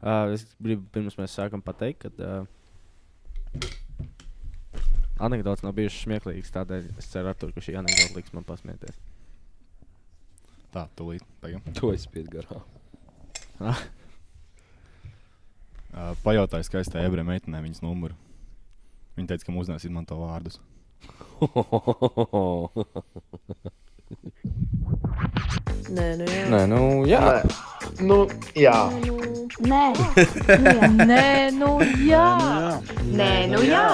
Uh, es gribu pirms mēs sākam pateikt, ka uh, anekdots nav bijušas smieklīgas. Tādēļ es ceru, Artur, ka šī anekdote liks man pasmieties. Tā, tūlīt. Pagaidām. To es spiedu garām. Uh, pajautāju skaistai ebrejai meitenei viņas numuru. Viņa teica, ka mūsdienās izmanto vārdus. Nē, nu jā. Nē, nu, jā. Nu, jā. Nē, nu jā. Nē, nu jā. Nē, nu jā.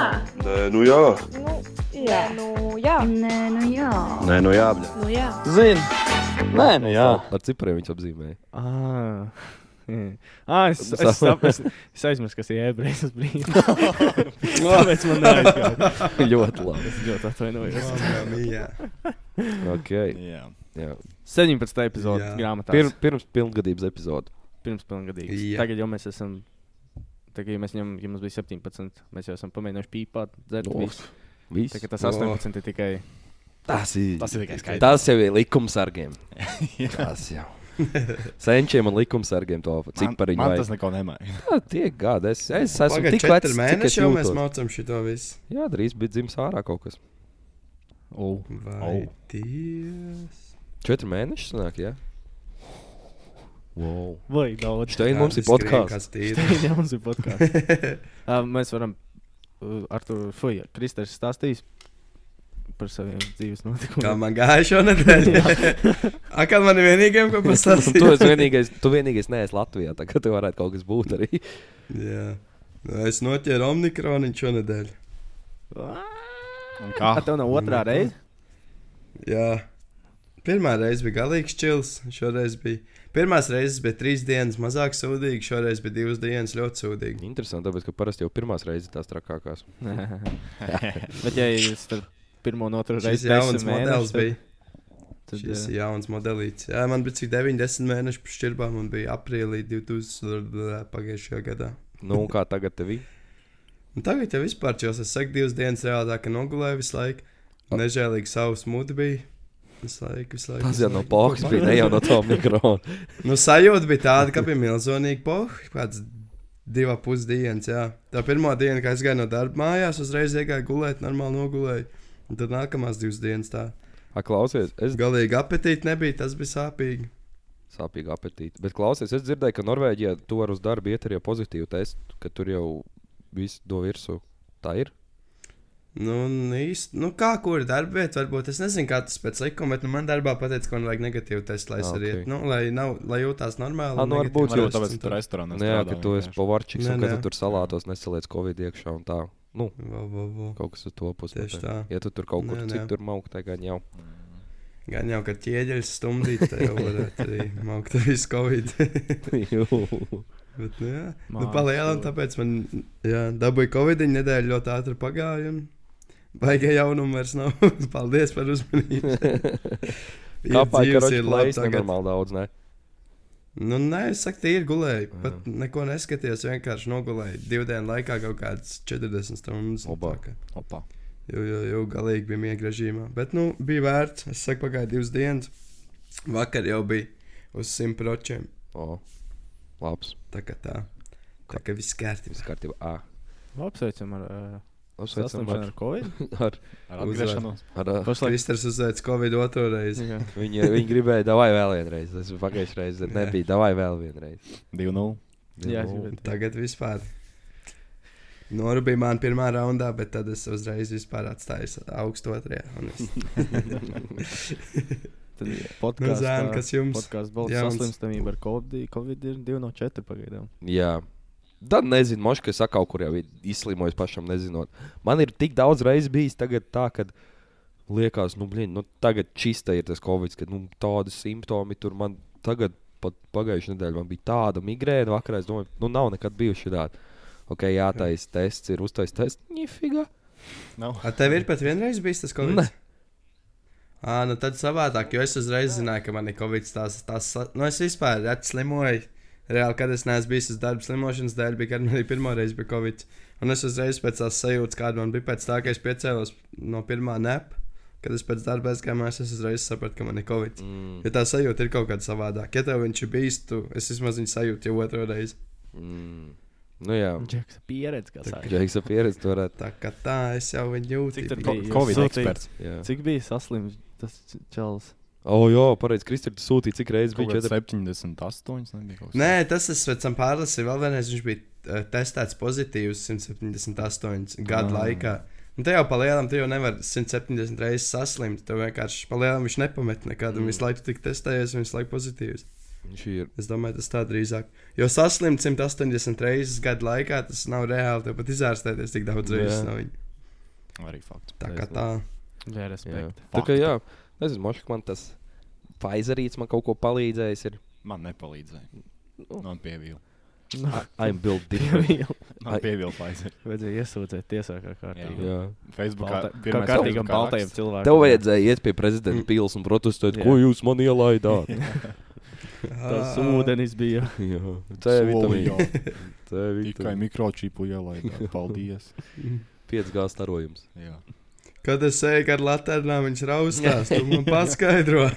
Nē, nu jā. Jā, nu jā. Nē, nu jā. Nē, nu jā. Nu jā. Zini. Nē, nu jā. Ar cipriem viņš apzīmēja. Ah. Ah, es, es, saprotu, es aizmirsu, kas ir ebrejs. Tas brīdis. Tāpēc man neaizgāja. ļoti labi. Es ļoti atvainojos. Jā, Ok. Jā. Jā. 17. epizode grāmatā. Pir, pirms pilngadības epizode. pirms pilngadīgas. Jā. Tagad jau mēs esam. Tagad, ja, mēs ņem, ja mums bija 17, mēs jau esam pamēģinājuši pīpāt, dzert Nu, visu. Tagad tas 18 ir tikai. Tas ir. Tas ir tikai skaidrs. Tas jau ir likumsargiem. Tas jau. Senčiem un likumsargiem to cipariņu Man vajag. tas neko nemaina. Jā, tiek gada. Es, es esmu Pagaidā, tik vecs, mēneši jau mēs mācām šo visu. Jā, drīz bija dzimis ārā kaut kas. Oh. Vai Au. Dievs? Četri mēneši sanāk, jā. Wow. Vai daudz. Štein mums ir podkāsts. Jā, mums ir podkāsts. uh, mēs varam. Uh, ar to fuja. Kristers stāstīs par saviem dzīves Kā notikumiem. man gāja šonadēļ? Akā man ir vienīgajam, ko tu pastāstīt? esi vienīgais, tu vienīgais neesi Latvijā, tā kā tev varētu kaut kas būt arī. Jā. Nu, Es noķēru omnikronu šonadēļ. Kā? Kā tev nav otrā reize? Jā. Pirmā reize bija galīgs čils, šoreiz bija. Pirmās reizes bija trīs dienas mazāk sūdīgi, šoreiz bija divas dienas ļoti sūdīgi. Interesanti, tāpēc, ka parasti jau pirmās reizes tās trakākās. Bet, ja jūs tur pirmo un otro reizi jauns desmit modelis bija. Tad, ir jauns modelis. Jā, man bija cik 90 mēneši šķirbā, man bija aprīlī 2000 pagājušajā gadā. Nu, un kā tagad tev? Un tagad jau vispār čels, es saku, divas dienas ka nogulēju visu laiku. Nežēlīgi savs mūdi bija. Visu laiku, visu laiku. Tas jau no pohas bija, ne jau no tā mikrofona. Nu, sajūta bija tāda, ka bija milzīga poha. Kāds divas pusdienas, jā. Tā pirmā diena, kad es gāju no darba mājās, uzreiz iegāju gulēt, normāli nogulēju. Un tad nākamās divas dienas tā. A, klausies, es Galīgi apetīti nebija, tas bija sāpīgi. sāpīgi apetīti. Bet klausies, es dzirdēju, ka Norvēģijā tu vari uz darbu iet arī ar pozitīvu testu, ka tur jau viss do virsū. Tā ir. Nu, un īsti, nu, kā kur darba vieta, varbūt es nezinu, kā tas pēc likuma, bet nu, man darbā pateica, ka man vajag negatīvu testu, lai es Ah, arī, okay. nu, lai, nav, lai jūtās normāli. Un nu, varbūt testu tāpēc, ka tur tā. restorānā Nē, ka tu esi pavarčiks Nē, un ka tu tur salātos nesaliec covid iekšā un tā. Nu, Vo, vo, vo. kaut kas uz to pusi. Tieši tā. Ja tu tur kaut kur Nē, nē. citur maukt, tad gan jau. Gan jau, ka ķieģeļs stumdīt, tad jau varētu arī maukt visu covid. Bet, nu, jā, nu, Mākslinieks. palielam, tāpēc man jā, dabūja covid nedēļa ļoti ātri pagāja. un Baigā jaunumu vairs nav. Paldies par uzmanību. Kāpēc arī ir tagad. nenormāli daudz? Ne? Nu, nē, es saku, tīri gulēju. Jā. Pat neko neskatījos, vienkārši nogulēju. Divu dienu laikā kaut kādas 40 stundas. Opa. Jau, jau, jau galīgi bija miega režīmā. Bet, nu, bija vērts. Es saku, pagāja divas dienas. Vakar jau bija uz 100%. O, labs. Tā kā tā. Tā kā viss kārtībā. Viss kārtībā. Ā. Apsveicam ar uh, Apsveicam ar, ar Covid. ar, Ar atgriešanos. ar, Kristers uzveic Covid otro reizi. Jā. viņi, viņi gribēja, davai vēl vienreiz. Tas pagājušajā reizē nebija. Davai vēl vienreiz. 2-0. Jā, Nu, bet- Tagad vispār. Noru bija man pirmā raundā, bet tad es uzreiz vispār atstāju augstu otrajā. un Es... Tad Nu, podkāsts, zēn, kas jums? podkāsts balss jauns? saslimstamība ar COVID. Covid ir 2 no 4 pagaidām. Jā. Tad nezinu, moš, ka es kaut kur jau ir izslimojis pašam, nezinot. Man ir tik daudz reizes bijis tagad tā, ka liekas, nu, blin, nu tagad čista ir tas covid, ka nu, tādi simptomi tur man tagad, pat pagājušajā nedēļā, man bija tāda migrēna vakarā. Es domāju, nu, nav nekad bijuši tādi. Ok, jā, tais tests ir uztais tests. Nifiga. Nav. A tev ir pat vienreiz bijis tas Covid? Ne. Ā, nu tad savādāk, jo es uzreiz zināju, ka man ir Covid. Tās, tās, nu, es vispār reti slimoju. Reāli, kad es neesmu bijis uz darba slimošanas dēļ, bija, kad man arī pirmā reize bija Covid. Un es uzreiz pēc tās sajūtas, kāda man bija pēc tā, ka es piecēlos no pirmā nepa. Kad es pēc darba aizgāju, mājās, es uzreiz sapratu, ka man ir Covid. Mm, Ja tā sajūta ir kaut kāda savādāka, ja tev viņš ir bijis, tu es vismaz viņu sajūtu jau otro reizi. Mm. Nu jā, Džeks pieredze, kā saka. Džeksa pieredze to varētu. Tā kā tā, es jau viņu jūtu. Cik Ko- bija? Covid eksperts. Jā. Cik bija saslims tas čels? O, jā, pareizi. Kristers sūtīja, cik reizes bija kāds 4. 78. Nebija Nē, tas es pēc tam pārlasīju. Vēl vienreiz viņš bija uh, testēts pozitīvs 178 gadu Ah. laikā. Un te jau palielam, tu jau nevari 170 reizes saslimt. Tev vienkārši palielam viņš nepamet nekādu. Mm. Visu laiku tu tik testējies visu laiku pozitīvs. Viņš ir. Es domāju, tas tā drīzāk. Jo saslimt 180 reizes gadu laikā, tas nav reāli. Tev pat izārstēties tik daudz reizes no viņa. Arī fakts. Tā kā tā. Jā, Jā. respekt. Tā kā jā, nezinu, mošk man tas Pfizerīts man kaut ko palīdzējis. Ir. Man nepalīdzēja. Nu. Man pievīla. I'm built different. Man pievīla Pfizer. Vajadzēja iesūdzēt tiesā kā kārtīgi. Jā. Facebookā Balta- Kā kārtīgam Facebookā baltajam cilvēkam. Tev vajadzēja iet pie prezidenta pils un protestēt, Jā. ko jūs man ielaidāt. Tas ūdenis bija. Jā, C vitamīna. Tikai mikročipu ielaidāt. Paldies. 5G starojums. Jā. Kad es eju ar laternām, viņš raustās. Tu man paskaidro.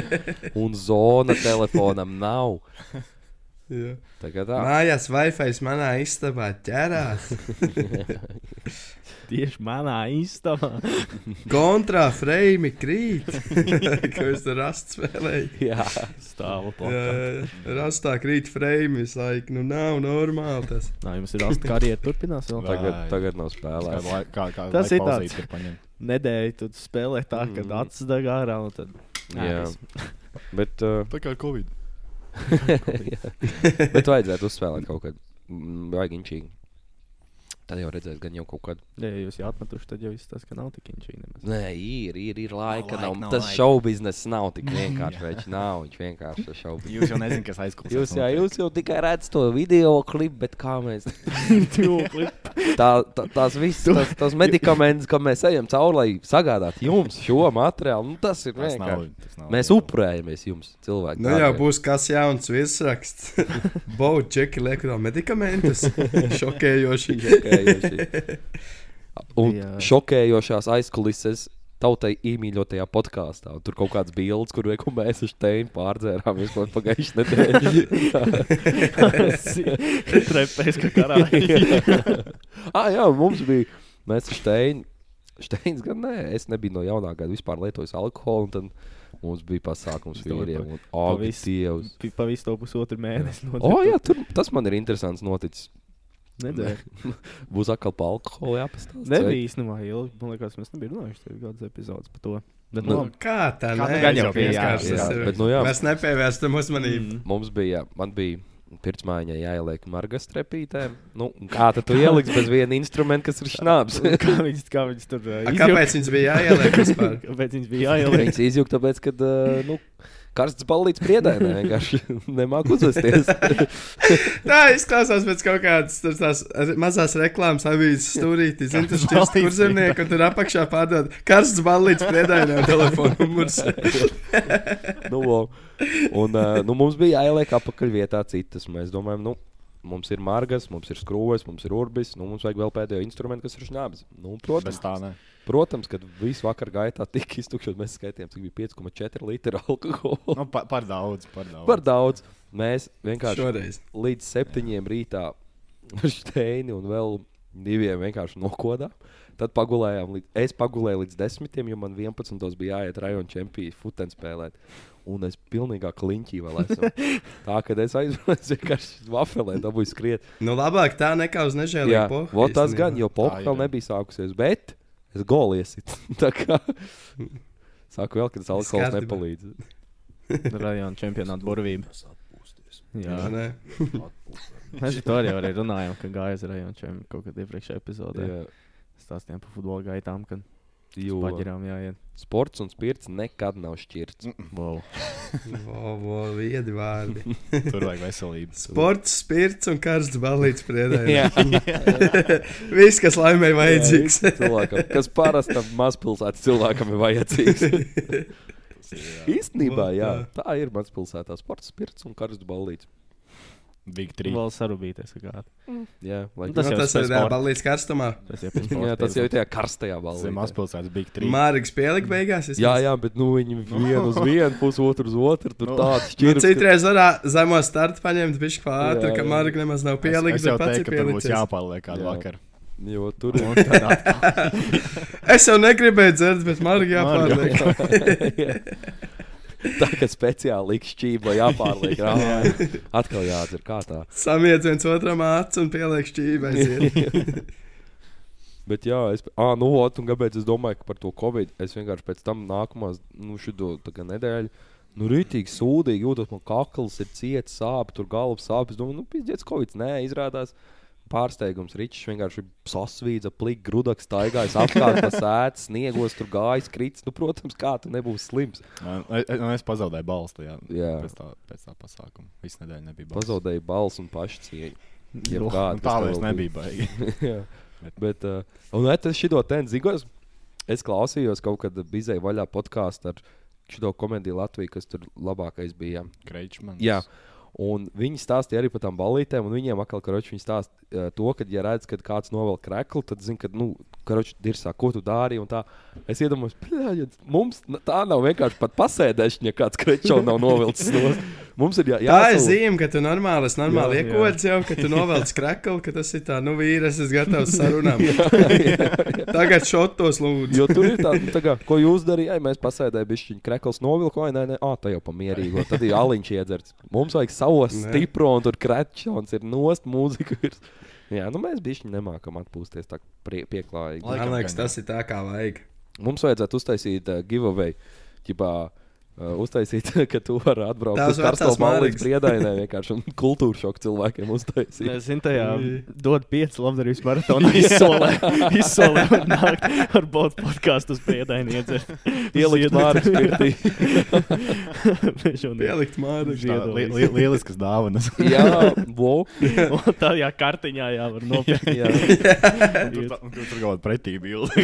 Un zona telefonam nav. Jā. Tā kā tā. Mājās Wi-Fi manā istabā ķerās. Tieši manā istabā. Kontrā frame krīt. Ko es tur rastu spēlēju? Jā. Stāvu plakā. Rastā krīt frame visu laiku. Nu nav normāli tas. Nā, jums ir rasta karjera turpinās vēl. Tagad, tagad nav Kā, spēlēts. lai- kā, kā Tas ir tāds. Nedēļu tu spēlē tā, ka Mm. acis deg ārā un tad. Jā. viss. Bet, uh, Tā kā Covid. jā. Bet vajadzētu uzspēlēt kaut kad. Mm, Vajag inčīgi. Tad jau redzēs, gan jau kaut kad. Ja jūs jau atmetuši, tad jau izstāsta, ka nav tik inčīgi. nemaz. Nē, ir, ir, ir laika. laika, Nav, nav tas laika. šovu biznesa nav tik vienkārši. Viņš nav, viņš vienkārši ir šovu biznesa. Jūs jau nezināt, kas aizklausās. Jūs, jā, jūs jau tikai redzat to video klipu, bet kā mēs tā, tā, tās visas tās, tās medikamentus, ko mēs ejam cauri, lai sagādātu jums šo materiālu, nu, tas ir Tas nav. vienkārši. tas nav Mēs upurējamies jums, cilvēki. Nu dārgie. būs kas jauns virsraksts. Baudu čeki liek no medikamentus. Šokējoši. Šokējoši. Un Jā. šokējošās aizkulises tautai iemīļotajā podkāstā. Tur kaut kāds bildes, kur reku mēs ar Steinu pārdzērām laiku pagājušajā nedēļā. Trepēs, ka karāji. ah, jā, mums bija. Mēs ar Steinu. Steins gan nē, es nebiju no jaunā gada vispār lietojis alkoholu. un Tad mums bija pasākums vīriem. Un, pa oh, visu- Dievs! Pa visu to pusotru mēnesi. O, oh, jā, tur, tas man ir interesants noticis. Nedēļa. Būs atkal par alkoholu jāpastāsta. Nebija īstenībā ilgi. Man liekas, mēs nebijām runājuši tagad kādas epizodes par to. Bet, Nu, nu, Kā tā? Kā Nē, jau bija, bet nu jā. Mēs nepievērstam uzmanību. mm, Mums bija, man bija pirmsmaiņā jāieliek margas trepītē. Nu, un kā tad tu ieliksi bez viena instrumenta, kas ir šnaps? kā viņas, kā viņas tur uh, A, Kāpēc viņas bija jāieliek vispār? Kāpēc viņas bija jāieliek? Viņas izjūta, tāpēc, ka uh, nu, karsts ballīts priedēnē vienkārši nemāk uzvesties. Tā izklausās pēc kaut kādas tur tās ar- mazās reklāmas avīzes stūrītes. Zini, tas ir kurzemnieki, un tur apakšā pārdod karsts ballīts priedainā telefonu numurs. nu, un, uh, nu, mums bija jāieliek apakaļ vietā citas. Mēs domājam, nu, mums ir margas, mums ir skrūves, mums ir urbis, nu, mums vajag vēl pēdējo instrumentu, kas ir šņābis. Nu, Bez protams, tā, ne. Protams, kad visu vakar gaitā tika iztukšot, mēs skaitījām, cik bija 5,4 litri alkohola. Nu, pa, par daudz, par daudz. Par daudz. Mēs vienkārši Šoreiz. līdz septiņiem rītā ar steini un vēl diviem vienkārši nokodām. Tad pagulējām, līdz, es pagulēju līdz desmitiem, jo man 11. bija jāiet rajona čempionu futbolu spēlēt. Un es pilnīgā kliņķī vēl esmu. Tā kā es aizvēlējos vienkārši vafelē, dabūju skriet. Nu, labāk tā nekā uz Jā, nežēlīgu vot tas gan, jo ir, vēl jā. nebija sākusies, bet es goliesit. Tā kā saku vēl, ka tas alkohols kārtībā. nepalīdz. Rajona čempionāta burvība. Jā, Jā, nē. mēs par to arī, arī runājām, ka gāja uz rajona čempionāta kaut kad iepriekšējā epizodē. Jā, Stāstījām par futbola gaitām, kad jo paģirām jāiet. sports un spirts nekad nav šķirts. Wow. Vo, vo, viedi vārdi. Tur vajag veselību. Sports, spirts un karsts ballīts priedē. Jā. Viss, kas laimē vajadzīgs. Jā, cilvēkam, kas parastam mazpilsētas cilvēkam ir vajadzīgs. Īstenībā, jā, tā ir mazpilsētā sports, spirts un karsts ballīts. Big 3. Vēl sarūpīties. kā. Jā, lai Nu, tas Tas, jau nu, tas ir sporta. balīts karstumā. Tas jau Jā, tas jau ir tajā karstajā Tas ir mazpilsētas Big 3. Mārīgs pielika beigās. es Jā, jā, bet nu, viņi vienu uz vienu, pusi otru uz otru. Tur Nu. tāds Nu, šķirs. Citreiz varētu zemo startu paņemt, viņš kā ātri, Jā, ka. Mārīgs nemaz nav Es, pielikt, es jau pats teiktu, ir ka pielicis. jāpaliek kādu Jā. vakaru. Jo tur Un tad atkal. Es jau negribēju dzert, bet Mārīgs jāpārliek. tā kā speciāli liks šķība, lai jāpārliek. Jā, atkal jādzer kā tā. Samiedz viens otram acu un pieliek šķībai. Bet jā, es, ah, nu, ot, un kāpēc es domāju, ka par to covid es vienkārši pēc tam nākamās, nu, šito nedēļu. Nu, rītīgi sūdīgi jūtos, man kakls ir ciets, sāp, tur galvas sāp. Es domāju, nu, pizdiet, covid. Nē, izrādās pārsteigums. Ričs vienkārši sasvīdza, plīgi, grudaks, staigājis apkārt sēdes, sniegos, tur gājis, krits. Nu, protams, kā tu nebūsi slims. Man- Es, es, es pazaudēju balstu. Jā, Jā. Pēc, tā, pēc tā pasākuma. Visu nedēļu nebija balsts. Pazaudēja balss un pašcieņu. Nu, tā vairs bija. nebija baigi. Jā. Bet, uh, un es šito ten zigos, es klausījos kaut kad bizēju vaļā podkāstu ar šo komēdiju Latviju, kas tur labākais bija. Kreičmans. Jā. Un viņi stāstīja arī par tām balītēm, un viņiem atkal, karoči, viņi stāsta uh, to, ka, ja redz, kad kāds novelk kreklu, tad zina, ka, nu, karoči, dirsā, ko tu dari. un tā. Es iedomājos, ka mums tā nav vienkārši pat pasēdēšana, ja kāds krečo nav novilcis no. Mums ir jā, Tā ir zīme, ka tu normāli, es normāli Jā, jā. iekods jau, ka tu novelc kreklu, ka tas ir tā, nu, vīrs, es gatavs sarunām. Tagad šotos lūdzu. Jo tur ir tā, nu, tā kā, ko jūs darījāt, mēs pasēdējām, bija šī krekls novilka, vai nē, nē, ah, tā jau pamierīgo. Tad ir aliņš iedzerts. Mums vajag savos Nē. stipro, un tur krečons ir nost mūzika. Ir. Jā, nu mēs bišķi nemākam atpūsties tā prie, pieklājīgi. Man liekas, tas ir tā, kā vajag. Mums vajadzētu uztaisīt uh, giveaway. Ģipā, Uh, uztaisīt, ka tu vari atbraukt uz karsto mālītes Mārigas. priedainē vienkārši un kultūru šoku cilvēkiem uztaisīt. Es zinu, tajā dod pieci labdarības maratonu izsolē. Izsolē un nākt ar botu podkāstu uz priedaini iedzert. Ielikt Mārigas pirtī. Pielikt māru. Tā li, li, lieliskas dāvanas. Jā, bo. Un tā jā, kartiņā jā, var nopirkt. Jā, tur tā- tur kaut kāda pretība ilga.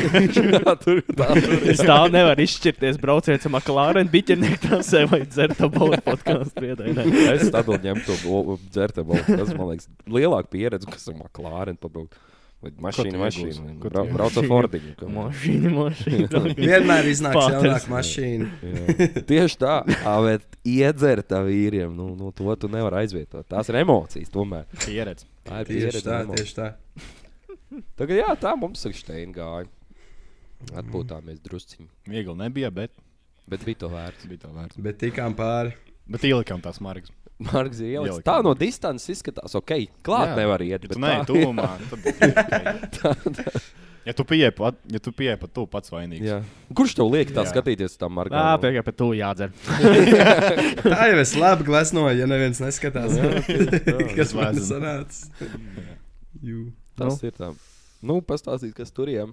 tā tur tā tur. Es tā nevaru izšķirties, brauciet ar McLaren, biķernieku trasē vai dzert to botu podkāstu priedaini. Es tādu ņemtu to dzertabu. Tas man liekas, lielāka pieredze, kas ir maklāri pabraukt. Vai mašīna, mašīna. Brau, brauc ar Fordiņu. ka- Mašīna, mašīna. Vienmēr iznāks Pāters. jaunāka mašīna. Tieši tā, Ā, bet iedzert tā vīriem, nu, nu, to tu nevari aizvietot. Tās ir emocijas tomēr. Pieredze. Tā ir Tieši pieredze. tā, un emocijas. tieši tā. Tagad, jā, tā mums ir steina gāja. Atpūtāmies drusciņi. Viegli nebija, bet Bet bija to vērts. bija tā vērts. Bet tikām pāri. Bet ielikām tās margas. Marks ir. Ielikt. Tā no distances izskatās, ok. Klāt Jā. nevar iet. Ja bet tu tā- tuvumā, tad būtu ok. Ja tu pieeji pat, ja tu pieeji pat tu pats vainīgs. Jā. Kurš tev liek tā Jā. skatīties uz tām Jā, margām? piekrīt, bet tu jādzer. Tā jau es labi gleznoju, ja neviens neskatās. Kas man sanāca? Jū. Tas ir tā. Nu, pastāstīt, kas tur ir.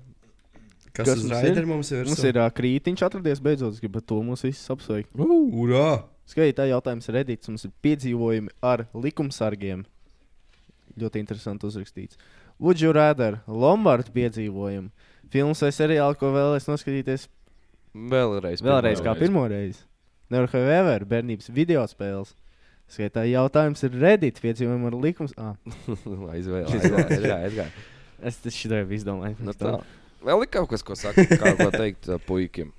Kas, Kas mums raidera mums ir? Mums ir uh, krītiņš atradies beidzot, es gribu to mūs visus apsveikt. Urā! Skaidrs, jautājums ir redīts. Mums ir piedzīvojumi ar likumsargiem. Ļoti interesanti uzrakstīts. Would you rather Lombardu piedzīvojumu? Films vai seriāli, ko vēlēs noskatīties Vēlreiz. vēlreiz, kā Vēlreiz. pirmo reizi? Never have ever, bērnības video spēles. Skaitā jautājums ir redīt piedzīvojumu ar likums. Ah, Aizvēl. aizvēl, aizvēl, aizvēl. es tas šitā jau izdomāju. Nu, tā. Vēl ir kaut kas, ko saka, kā ko teikt puikiem.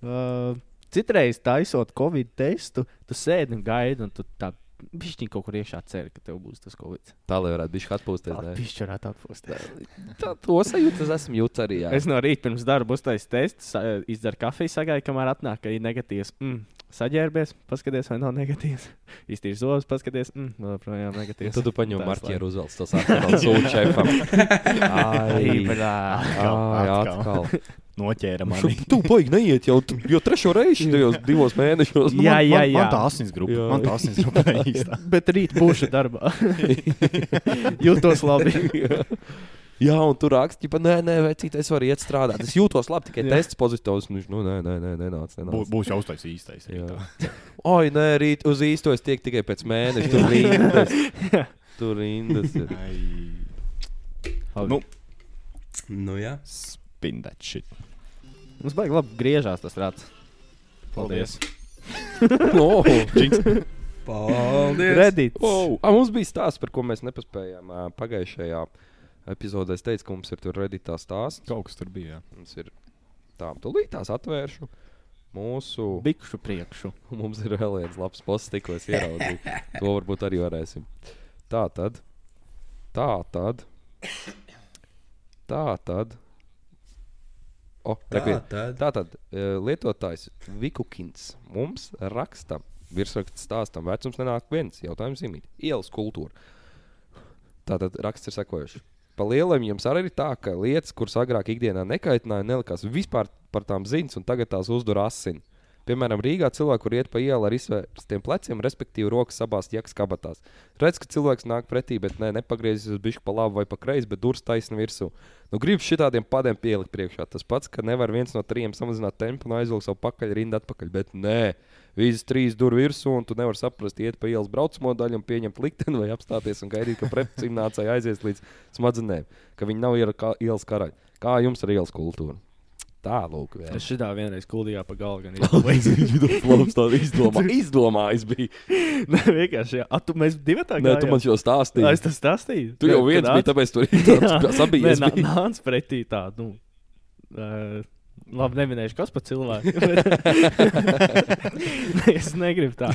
Uh, citreiz taisot Covid testu, tu sēdi un gaidi, un tu tā pišķiņ kaut kur iekšā ceri, ka tev būs tas Covid. Tā lai varētu būt atpūsties. Tā ne? pišķi varētu atpūsties. Tā, to sajūtu es esmu jūtis arī. Jā. Es no rīta pirms darba uztaisīju testu, izdzeru kafiju, sagaidu, kamēr atnāk, ka ir negatīvs. Mm. Saģērbies, paskaties, vai nav negatīvs. Iztīri zobus, paskaties, mm, joprojām negatīvs. Tad tu paņem marķieru uzvelc to sūdu šefam. Ai, Ai, blā. ai, atkal. atkal. Noķēra Šo, mani. tu baigi neiet jau, jau trešo reizi šajos divos mēnešos. Jā, man, jā, man, jā. man tā asins grupa. Jā. Man tā asins grupa īstā. Bet rīt būšu darbā. Jūtos labi. Jā, un tur raksta, ka, nē, nē, vecīt, es varu iet strādāt. Es jūtos labi, tikai tests pozitīvs. Viņš, nu, nē, nē, nē, nenāc. Bū, nenāc. būs jau uztais īstais. Oi, nē, rīt uz īsto es tiek tikai pēc mēneša. Tur rindas. Tur rindas. ir. Ai. Nu, Nu jā. spin that shit. Mums baigi labi griežās tas rāds. Paldies. No, Jinx. Paldies! Reddit. Oh, a, mums bija stāsts, par ko mēs nepaspējām pagājušajā epizodē. Es teicu, ka mums ir tur redītā stāsts. Kaut kas tur bija. jā. Mums ir tā, tūlīt tās atvēršu. Mūsu Bikšu priekšu. mums ir vēl viens labs posts, tikko es ieraudzīju. To varbūt arī varēsim. Tā tad, tā tad, tā tad. O, Tā tad. tā tad eh, lietotājs Vikukins mums raksta. Virsraksts stāstam, vecums nenāk viens jautājums zīmīt. Ielas kultūra. Tātad raksts ir sekojošs. Pa lieliem jums arī ir tā, ka lietas, kuras agrāk ikdienā nekaitināja, nelikās vispār par tām ziņas, un tagad tās uzdur asini. Piemēram, Rīgā cilvēki, kur iet pa ielu ar izvērstiem pleciem, respektīvi rokas abās ķekas kabatās. Redz, ka cilvēks nāk pretī, bet ne, nepagriezīs uz bišu pa labi vai pa kreisi, bet durs taisni virsū. Nu, gribu šitādiem padiem pielikt priekšā. Tas pats, ka nevar viens no trim samazināt tempu un aizvilkt savu pakaļ rindu atpakaļ, bet nē. Visas trīs durvis virsū, un tu nevari saprast, iet pa ielas braucamo daļu un pieņemt likteni vai apstāties un gaidīt, ka pretcīmnācēji aizies līdz smadzenēm, ka viņi nav ielas karaļi. Kā jums ar ielas kultūru? Tā, lūk, Es šitā vienreiz kuldījā pa galvu. gan Viņš to izdomā. Izdomājis bija. Nē, vienkārši. Jā, A, tu mēs divi tā Nē, tu man šo stāstīji. Es tas stāstīju. Tu jau Kad viens biji, tāpēc tur bija sabijies. Nē, nā- nāc pretī tā. Nu, uh, Labi, neminēšu, kas par cilvēku. Nē, es negribu tā.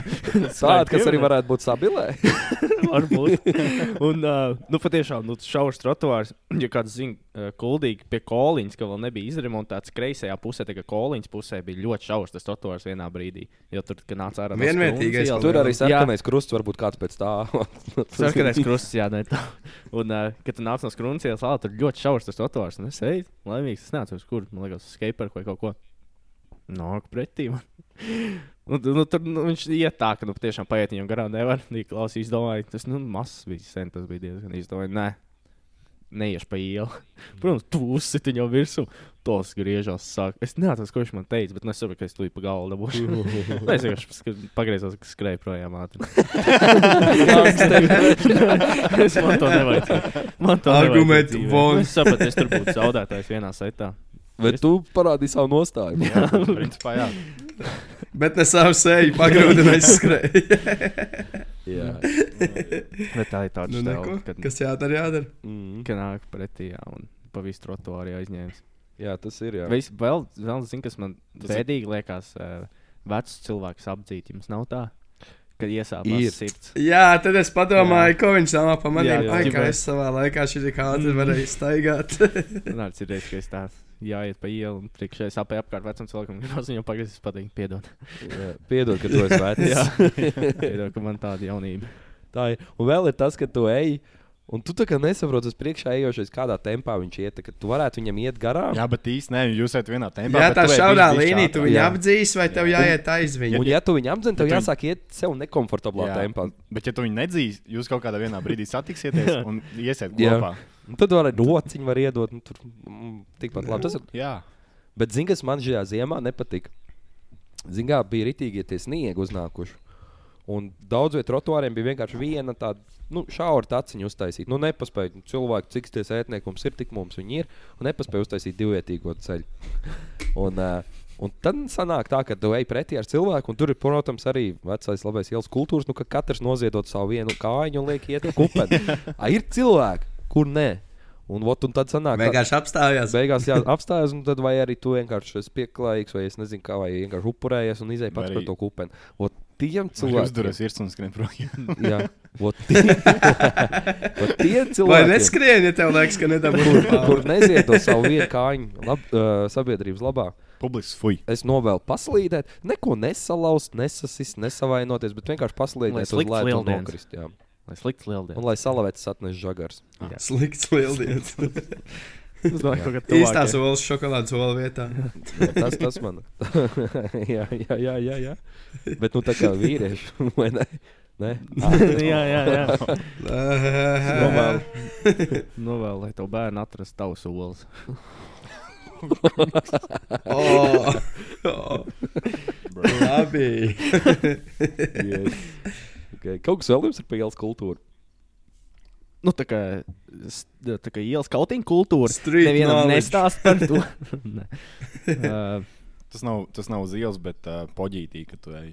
Tāda, kas arī varētu būt sabilē. Varbūt. Un, uh, nu, patiešām, nu, šaurs trotuārs, ja kāds zina, kuldīgi pie koliņas, ka vēl nebija izremontēts kreisajā pusē, tā kā koliņas pusē bija ļoti šaurs tas trotuārs vienā brīdī. Jo tur, nāca ārā no Vienvietīgais Skrunas ielas- Tur arī sarkanais krusts, varbūt kāds pēc tā. Sarkanais krusts, jā, ne tā. Un, uh, kad tu nāc no skrūnas ielas, tur ļoti šaurs tas trotuārs. Un es eju, laimīgs, es nācu uz kur, man liekas, uz skateparku vai kaut ko. Nāk pretī man. Un, nu, tur nu, viņš iet tā, ka nu, tiešām paiet viņam garām nevar. Klausīs, domāju, tas nu, mazs bija sen, tas bija diezgan īsti. Neiešu pa ielu. Protams, tu uzsiti viņam virsū. Tos griežās sāk. Es neatceros, ko viņš man teica, bet nu, es saprotu, ka es tu pa galvu dabūšu. Nē, es vienkārši pagriezos, ka skrēju projām ātri. es man to nevajadzēju. Man to dzīvē. von. Nu, Es sapratu, es tur būtu zaudētājs vienā setā. Bet tu parādīji savu nostāju. Jā, principā, jā. Bet ne savu seju pagrūdināt skrēju. Jā. Bet tā ir tāda nu, stila, kad, Kas jādara, jādara. Mm. kad nāk pretī jā, un pa visu trotuāru aizņēmis. jā, tas ir. Jā. Vis, vēl, vēl zinu, kas man bēdīgi liekas, uh, vecs cilvēks apdzīt. Jums nav tā, kad iesāpās sirds. Jā, tad es padomāju, ko viņš domā par maniem. Jā, Ai, jā. kā es savā laikā šī kā ātri Mm. varēju staigāt. Nāc, ir reizes, ka es tāds jāiet pa ielu un priekšā es apēju apkārt vecam cilvēkam, gribas viņam pagriezties pateikt, piedod. Jā. Piedod, ka tu esi vecs. Jā, piedod, ka man tāda jaunība. Tā ir. Un vēl ir tas, ka tu ej. Un tu tā kā nesaproti, uz priekšā ejošais, kādā tempā viņš iet. ka Tu varētu viņam iet garām. Jā, bet īsti nē, jūs esat vienā tempā. Jā, bet tā šaurā līnija, tu viņu apdzīs, vai tev Jā. jāiet aiz viņu? Un, ja tu viņu apdzen, tev jāsāk iet sev nekomfortablā Jā, tempā. Bet, ja tu viņu nedzīsi, jūs kaut kādā vienā brīdī satiksieties un iesiet kopā. Un tad var arī rociņu var iedot. Nu, tur mm, tikpat labi. Tas ir Jā, Bet, zini, kas man šajā ziemā nepatika? Zini, kā bija ritīgi, ja tie sniegi uznākuši. Un daudz vietu trotuāriem bija vienkārši viena tāda nu, šaura taciņa uztaisīta. Nu, nepaspēja cilvēki, cik tie ētnieki mums ir, tik mums viņi ir. Un nepaspēja uztaisīt divvietīgo ceļu. un, uh, un tad sanāk tā, ka tu ej pretī ar cilvēku, un tur ir, protams, arī vecais labais ielas kultūras, nu, ka katrs noziedot savu vienu kājiņu un liek iet kupeni. A, ir cilvēki, kur nē. Un, ot, un tad sanāk, tā- Vienkārši apstājās. Beigās jā, apstājas, un tad vai arī tu vienkārši esi pieklājīgs, vai es nezinu, kā, vai vienkārši upurējies un izēji Vai pats par to kupeni. Ot, tiem cilvēki cilvēkiem, uzduras virsū un skrien projām. jā, ot, tie, ot, tie Vai cilvēki, neskrien, ja tev liekas, ka nedabūji kur, kur neziedo savu vietu kājiņu lab, uh, sabiedrības labā. Publisks fuj. Es novēlu paslīdēt, neko nesalauzt, nesasist, nesavainoties, bet vienkārši Lai paslīdēt uz leju un nokrist. Jā. Lai slikts lieldienas. Un lai salavētas atnes žagars. Slikts lieldienas. Es domāju, ka Īstā solis šokolādes sola vietā. Jā, Tas, tas man. jā, jā, jā, jā, jā. Bet nu tā kā vīrieši, vai ne? ne? jā, jā, jā. Novēl. Novēl, lai tev bērni atrastu tavu solis. Oh, oh. Labi. Yes. Okay. Kaut kas vēl jums ir par ielas kultūru. Nu, tā kā, tā kā ielas kautiņa kultūra. Street Nevienam nestāst par to. Nē. uh, Tas nav, tas nav uz ielas, bet uh, poģītī, ka tu ej.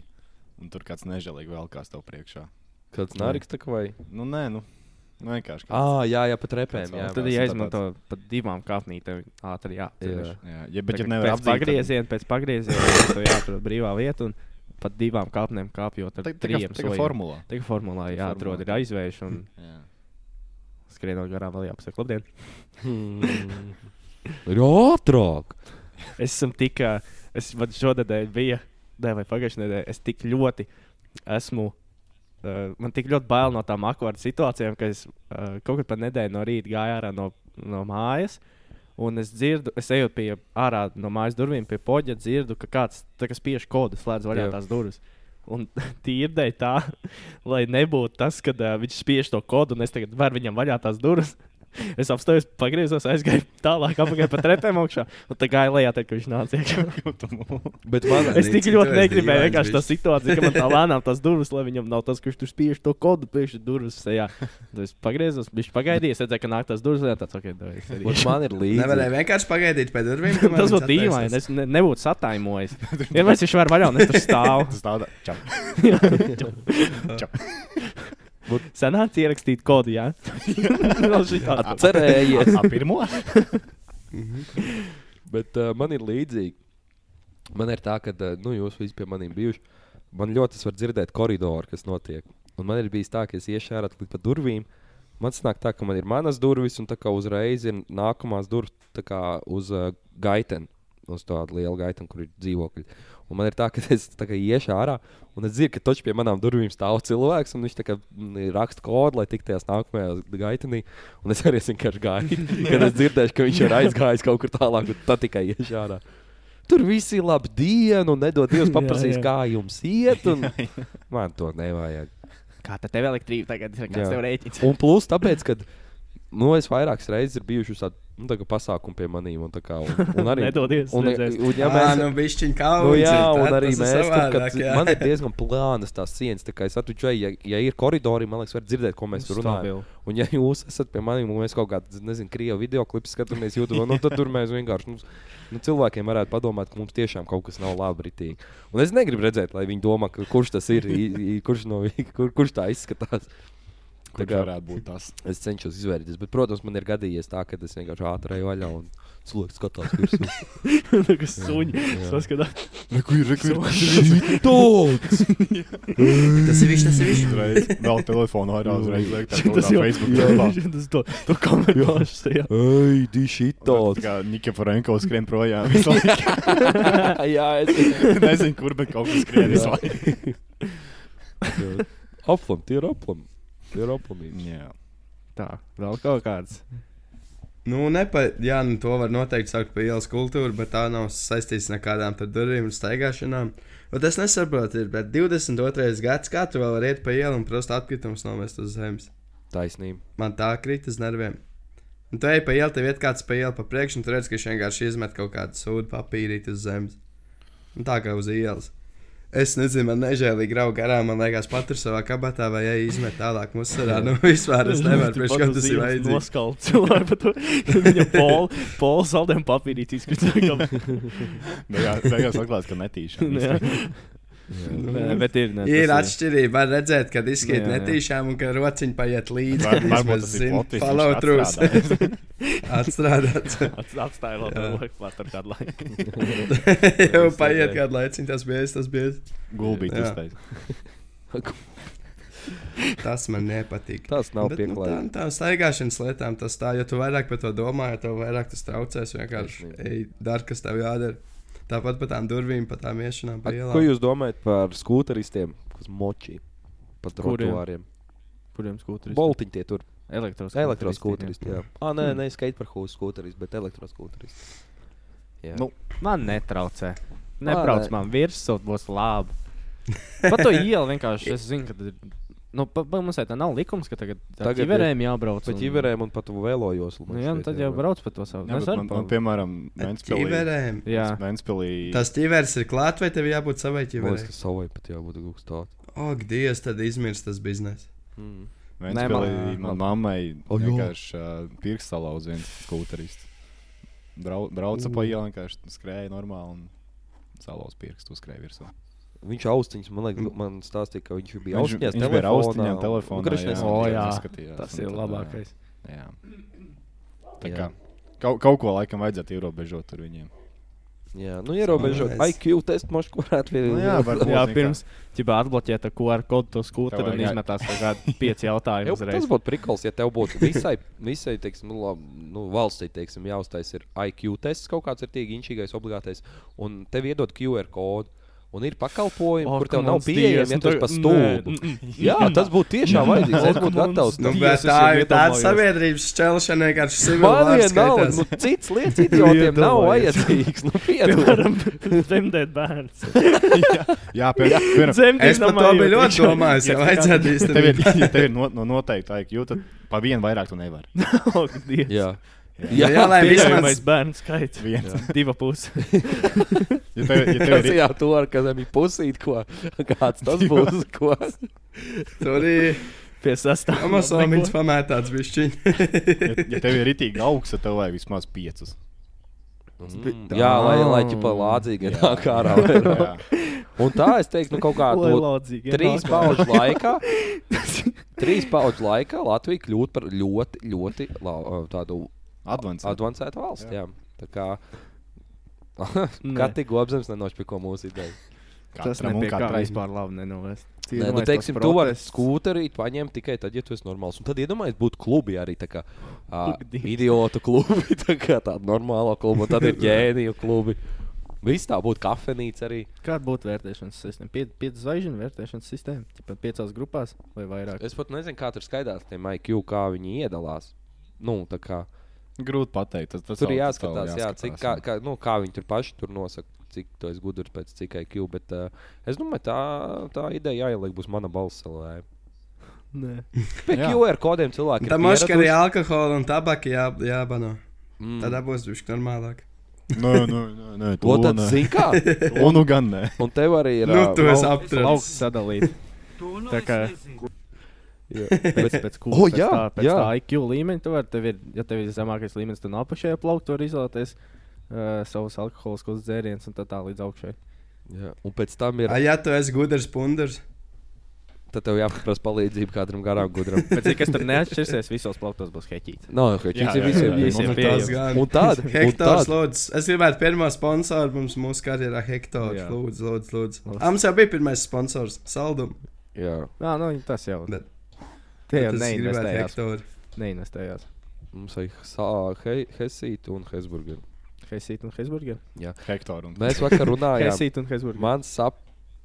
un tur kāds nežēlīgi vēl kāds tev priekšā. Kāds nāriks tā kā vai? Nu, nē, nu, nu vienkārši. kāds- Ah, jā, jā, pat repēm. Jā. Tad tas ir ir jāizmanto pat divām kāpnītēm ātri Jā. jāatcerās. Jā, ja, bet, ja nevar pēc apdzīt, tad- pagrieziena, pēc pagrieziena, tad jāatrod brīvā vieta un pat divām kāpnēm kāpjot ar trījiem tā kā formulā. Tā kā formulā jāatrod, formulā. ir aizvērš un Jā. Skrienot garām vēl jāpasaka labdien. Hmm. Ir ātrāk. Es esmu tik, es man šonadēļ bija, ne, vai pagājušajā nedēļā, es tik ļoti esmu. Uh, man tik ļoti bail no tām akvārdu situācijām, ka es uh, kaut kad pa nedēļu no rīta gāju ārā no, no mājas. Un es dzirdu, es eju pie ārā no mājas durvīm, pie poģa, dzirdu, ka kāds spiež kodu, slēdz vaļā Jā. tās durvis. Un tīrdēji tā, lai nebūtu tas, ka uh, viņš spiež to kodu, un es tagad varu viņam vaļā tās durvis. Es apstājos, pagriezos, aizgāju tālāk, apgāju pa trepēm augšā, un tā gāja lejā, tad, kad viņš nāca iekšā. Bet man Es tik ļoti negribēju vienkārši tā situācija, ka man tā lēnām tās durvis, lai viņam nav tas, kurš tur spiež to kodu priekš durvis. sejā. Tad es pagriezos, viņš pagaidīja, es redzēju, ka nāk tās durvis, un tāds, ok. Bet man ir līdzi. Nevarēja vienkārši pagaidīt pie durvīm. Tas būtu dīvaini. Es ne, nebūtu sataimojis. Vienmēr viņš var vaļā, un es tur stāvu. Tas tādā čau. Senāts ierakstīt kodu, jā. Cerējies. Pirmo? Bet uh, man ir līdzīgi. Man ir tā, ka uh, nu, jūs visi pie maniem bijuši. Man ļoti var dzirdēt koridoru, kas notiek. Un man ir bijis tā, ka es iešu ārā līdz pat durvīm. Man sanāk tā, ka man ir manas durvis, un tā kā uzreiz ir nākamās durvis tā kā uz uh, gaiteni. Uz tādu lielu gaiteni, kur ir dzīvokļi. Un man ir tā, ka es tā iešu ārā, un es dzirdu, ka točs pie manām durvīm stāv cilvēks, un viņš tā kā mm, raksta kodu, lai tiktu tajā nākamajā gaitenī. Un es arī vienkārši gāju, kad es dzirdēju, ka viņš ir aizgājis kaut kur tālāk, un tad tikai iešu ārā. Tur viss ir labi dienu, un nedod Dievs paprasīs, jā. kā jums iet. Un... Man to nevajag. Kā tad tev elektrība tagad ir? Jā. Kāds tev rēķins? Un plus, tāpēc, ka nu, es vairākas reizes ir bijuši tādi nu, tā kā pasākumi pie maniem. Un, tā kā, un, un arī Nedodies, Un, redzēs. un, ja Jā, mēs, nu, bišķiņ Nu, kauns. jā, ir, un tad arī tas ir mēs tur, savādāk, jā. man ir diezgan plānas tās sienas. Tā es atveru, ja, ja ir koridori, man liekas, var dzirdēt, ko mēs tur runājam. Un, ja jūs esat pie maniem, un mēs kaut kādā, nezinu, krievu video klipu skatāmies YouTube, nu, tad tur mēs vienkārši. Mums, Nu, cilvēkiem varētu padomāt, ka mums tiešām kaut kas nav labi. Ritīgi. Un es negribu redzēt, lai viņi domā, kurš tas ir, kurš, no, kur, kurš tā izskatās. Tā Kurš kā varētu būt tas? es cenšos izvērties, bet, protams, man ir gadījies tā, ka es vienkārši ātri eju vaļā un cilvēks skatās virsū. Tā kā suņi. Saskatās. Reku ir, Tāds! Tas ir viņš, tas ir viņš. Uzreiz vēl telefonu ārā uzreiz liek tā kā Facebook. jā, lapā. tas to, to kameru pašas. Jā. Ej, di Tā šitāds! kā Nika Franko skrien projām. Jā, es Nezinu, kur, bet kaut kas skrien visu laiku. aplam, tie ir aplam. Ir aplamīgi. Jā. Tā, vēl kaut kāds. Nu, nepa, jā, nu, to var noteikti saukt par ielas kultūru, bet tā nav saistīta ar nekādām tur durvīm un staigāšanām. Un es nesaprotu, ir, bet 22. gads, kā tu vēl vari iet pa ielu un prosti atkritumus nomest uz zemes. Taisnība. Man tā krīt uz nerviem. Un tu ej pa ielu, tev iet kāds pa ielu pa priekšu, un tu redz, ka viņš vienkārši izmet kaut kādu sūdu papīrīti uz zemes. Un tā kā uz ielas. Es nezinu, man nežēlīgi graudu garām, man liekas, patur savā kabatā vai ej izmet tālāk musarā. Nu, vispār es nevaru, priekš kam tas ir vajadzīgs. Noskalt cilvēku par to. Viņa pol, pol saldēm papīrīt izskatīt. Beigās atklāts, ka netīšām. Nē, bet ir. Ne, Ir atšķirība. Var redzēt, kad izskriet netīšām un ka rociņi paiet līdzi. Var- varbūt tas ir plotis, viņš follow through. atstrādājis. Atstrādāts. Ats- Atstāja tādu laiku, tur kādu laiku. Jau paiet kādu laiciņu, tas bija tas bija. Gulbīt uztais. Tas man nepatīk. Tas nav Bet, nu, tā, pieklājīgi. tā staigāšanas lietām tas tā, ja tu vairāk par to domā, ja tev vairāk tas traucēs, vienkārši ej, dari, kas tev jādara. Tāpat par tām durvīm, par tām iešanām. pa A, ielām. Ko jūs domājat par skūteristiem, kas močī pa Kuriem? trotuāriem? Kuriem skūteris? Boltiņi tie tur. Elektros. Elektroskūteristi. Jā, ah, nē, ne skateparkūs skūteristi, bet elektroskūteristi. Jā. Nu, Man netraucē. Nebrauc man virsū, būs labi. Pa to ielu vienkārši es zinu, ka. Nu, pa, pa, mums tā nav likums, ka tagad tagad ir jābrauc. Pa ķiverēm un pat vēlojos. Nu, jā, nu, tad jau brauc pa to savu. jā, man, man, piemēram, Ventspilī. Jā, Ventspilī. Tas ķivers ir klāt, vai tev jābūt savai Man liekas, ķiverei? ka savai pat jābūt tāds. Ak, Dievs, tad izmirst tas bizness. Mm. Ventspilī Nē, man man- mammai O, jo. vienkārši uh, pirksts salauz viens skūterists. Brau, brauca pa ielu, vienkārši skrēja normāli un salauz pirkstu uzskrēja virsū. Viņš austiņas, man liekas, man stāstīja, ka viņš bija Viņš- austiņās, viņš bija ar austiņām telefonā, kurš jā. O, jā. neskatījās, Tas ir labākais. Jā. Tā kā kaut, kaut ko laikam vajadzētu ierobežot ar viņiem. Jā, nu ierobežot es- IQ testu, mošu, kurāt Nu, jā, varbūt. Jā, pirms ķibā atbloķēt ar QR kodu to skūteri un izmetās kaut kādi pieci jautājumi Jau, tas būtu prikals, ja tev būtu visai, visai teiksim, nu, lab, nu, valstī teiksim, jāuztais ir IQ tests, kaut kāds ir tīk inčīgais, obligātais, un tev iedod QR kodu. Un ir pakalpojumi, O, kur tev ka nav pieejami, ja tu esi pa mm. Jā, tas būtu tiešām vajadzīgs. Es būtu ka gatavs. Nu, tā ir tāda sabiedrības šķelšana, vien nav, skaitās. nu, cits lietas idiotiem nav vajadzīgs. Nu. Piemēram, dzemdēt bērns. Jā, pie- piemēram, Es par to biju ļoti domājis, ja vajadzētu īstenībā. tev ir no, no noteikti IQ, tad pa vienu vairāk tu nevari. Jā, Jā, jā, vismaz bērnu skaits. Viens. Diva puse. Ja tev, ja tev ir, jā, to ar kādam ir pusīt, ko. Kāds tas būs, ko. tur ir Pie sastāvā. Amazonas pamētāts bišķiņ. ja, ja tev ir ritīgi augsts, tad tev vajag vismaz piecus. Mm, jā, lai, lai ķipa lādzīgi nāk ārā. Un tā es teiktu, nu kaut kā Lai to lodzīgi trīs pauģu laikā. Trīs pauģu laikā Latvija kļūt par ļoti, ļoti tādu Advents. avansētu valsti. Jā. Tā kā Nē. Kati Gobzems nenošpiko mūsu ideju. Tas kā katrai. vispār labi nenovest. Nē, nu, teiksim, tu vari skūterīt, paņemt tikai tad, ja tu esi normāls. Un tad iedomājies, būtu klubi arī tā kā uh, idiotu klubi, tā kā tāda normāla kluba, tad ir ģēniju klubi. Viss tā būtu kafejnīca arī. Kāda būtu vērtēšanas sistēma? Pie, pieci zvaigžņu vērtēšanas sistēma. Pat piecās grupās vai vairāk. Es pat nezinu, kā tur skaidrs tiem IQ, kā viņi iedalās. Nu, tā kā Grūti pateikt. Tas, tas tur ir jāskatās, jā, cik, kā, kā, nu, kā viņi tur paši tur nosaka, cik tu esi gudrs pēc cik IQ. Bet uh, es domāju, tā, tā ideja jāieliek būs mana balss. Pēc Jā. QR kodiem cilvēki Tam ir mums arī alkohola un tabaka jā, jābano. Mm. Tad būs bišķi normālāk. Nē, nē, nē, nē, To to tad zini kā. O, nu gan nē. Un tev arī ir. Nu, ā, tu esi. Lauks sadalīt. Tā kā Pēc, pēc, kū, O, pēc, jā, tā, pēc jā. tā IQ līmeņa, tu vari, tev ir, ja tev ir zemākais līmenis, tad no apakšējā plaukta var izvēlēties uh, savus alkoholiskos dzērienus un tā tā līdz augšai. Jā. Un pēc tam ir. A, ja tu esi gudrs pundurs, Tad tev jāpaprasa palīdzību kādam garām gudram. Bet cik es tur neatšķirsies, visos plauktos būs heķīts. Jā, šis ir visiem. visiem tas. Un tāda. un Hektors, lūdzu. Es gribētu pirmo sponsoru mums mūsu karjerā. Hektors, lūdzu, lūdzu. lūdzu. Lūdzu. A, Mums jau bija pirmais sponsors, Saldum. Jā. Jā, nu, tas jau. Bet- Tie jau neinvestējās. Hektoru. Neinvestējās. Mums ir Sa- He- Hesīt un Hesburger. Heisīt un Heisburger. Hektāru. un- Mēs vakar runājām. Heisīt un Heisburger. Mans sap...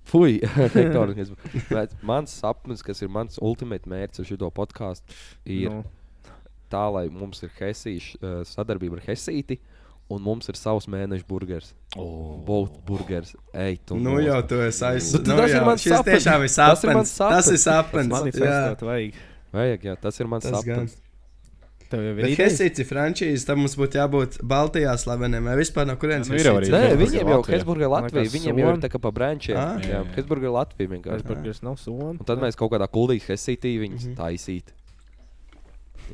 Fui, Hektor un Hesburger. Bet mans sapnis, kas ir mans ultimate mērķis ar šo podkāstu, ir Nu, tā, lai mums ir Hesīša uh, sadarbība ar Hesīti. Un mums ir savs mēneša burgers. O. Both burgers. Ej, tu Nu jau tu esi aiz. Nu, Nu, tas ir jau, mans šis sapnis. ir Tas ir mans sapnis. Tas ir sapnis. man ir Jā, sastāvot vajag. Vajag, jā, tas ir mans tas gan. sapnis. Tev jau ir ir frančīze, tam mums būtu jābūt Baltijā slaveniem vai vispār no kurienes Nu, ir Nē, Hesburger viņiem jau. Hesburger Latvija, viņiem jau ir tā kā pa brančiem. Ah. Jā. Hesburger Latvija vienkārši. Heisburgers nav sona. Un tad mēs kaut kādā kuldīgi Hesītī viņus Mhm. taisīt.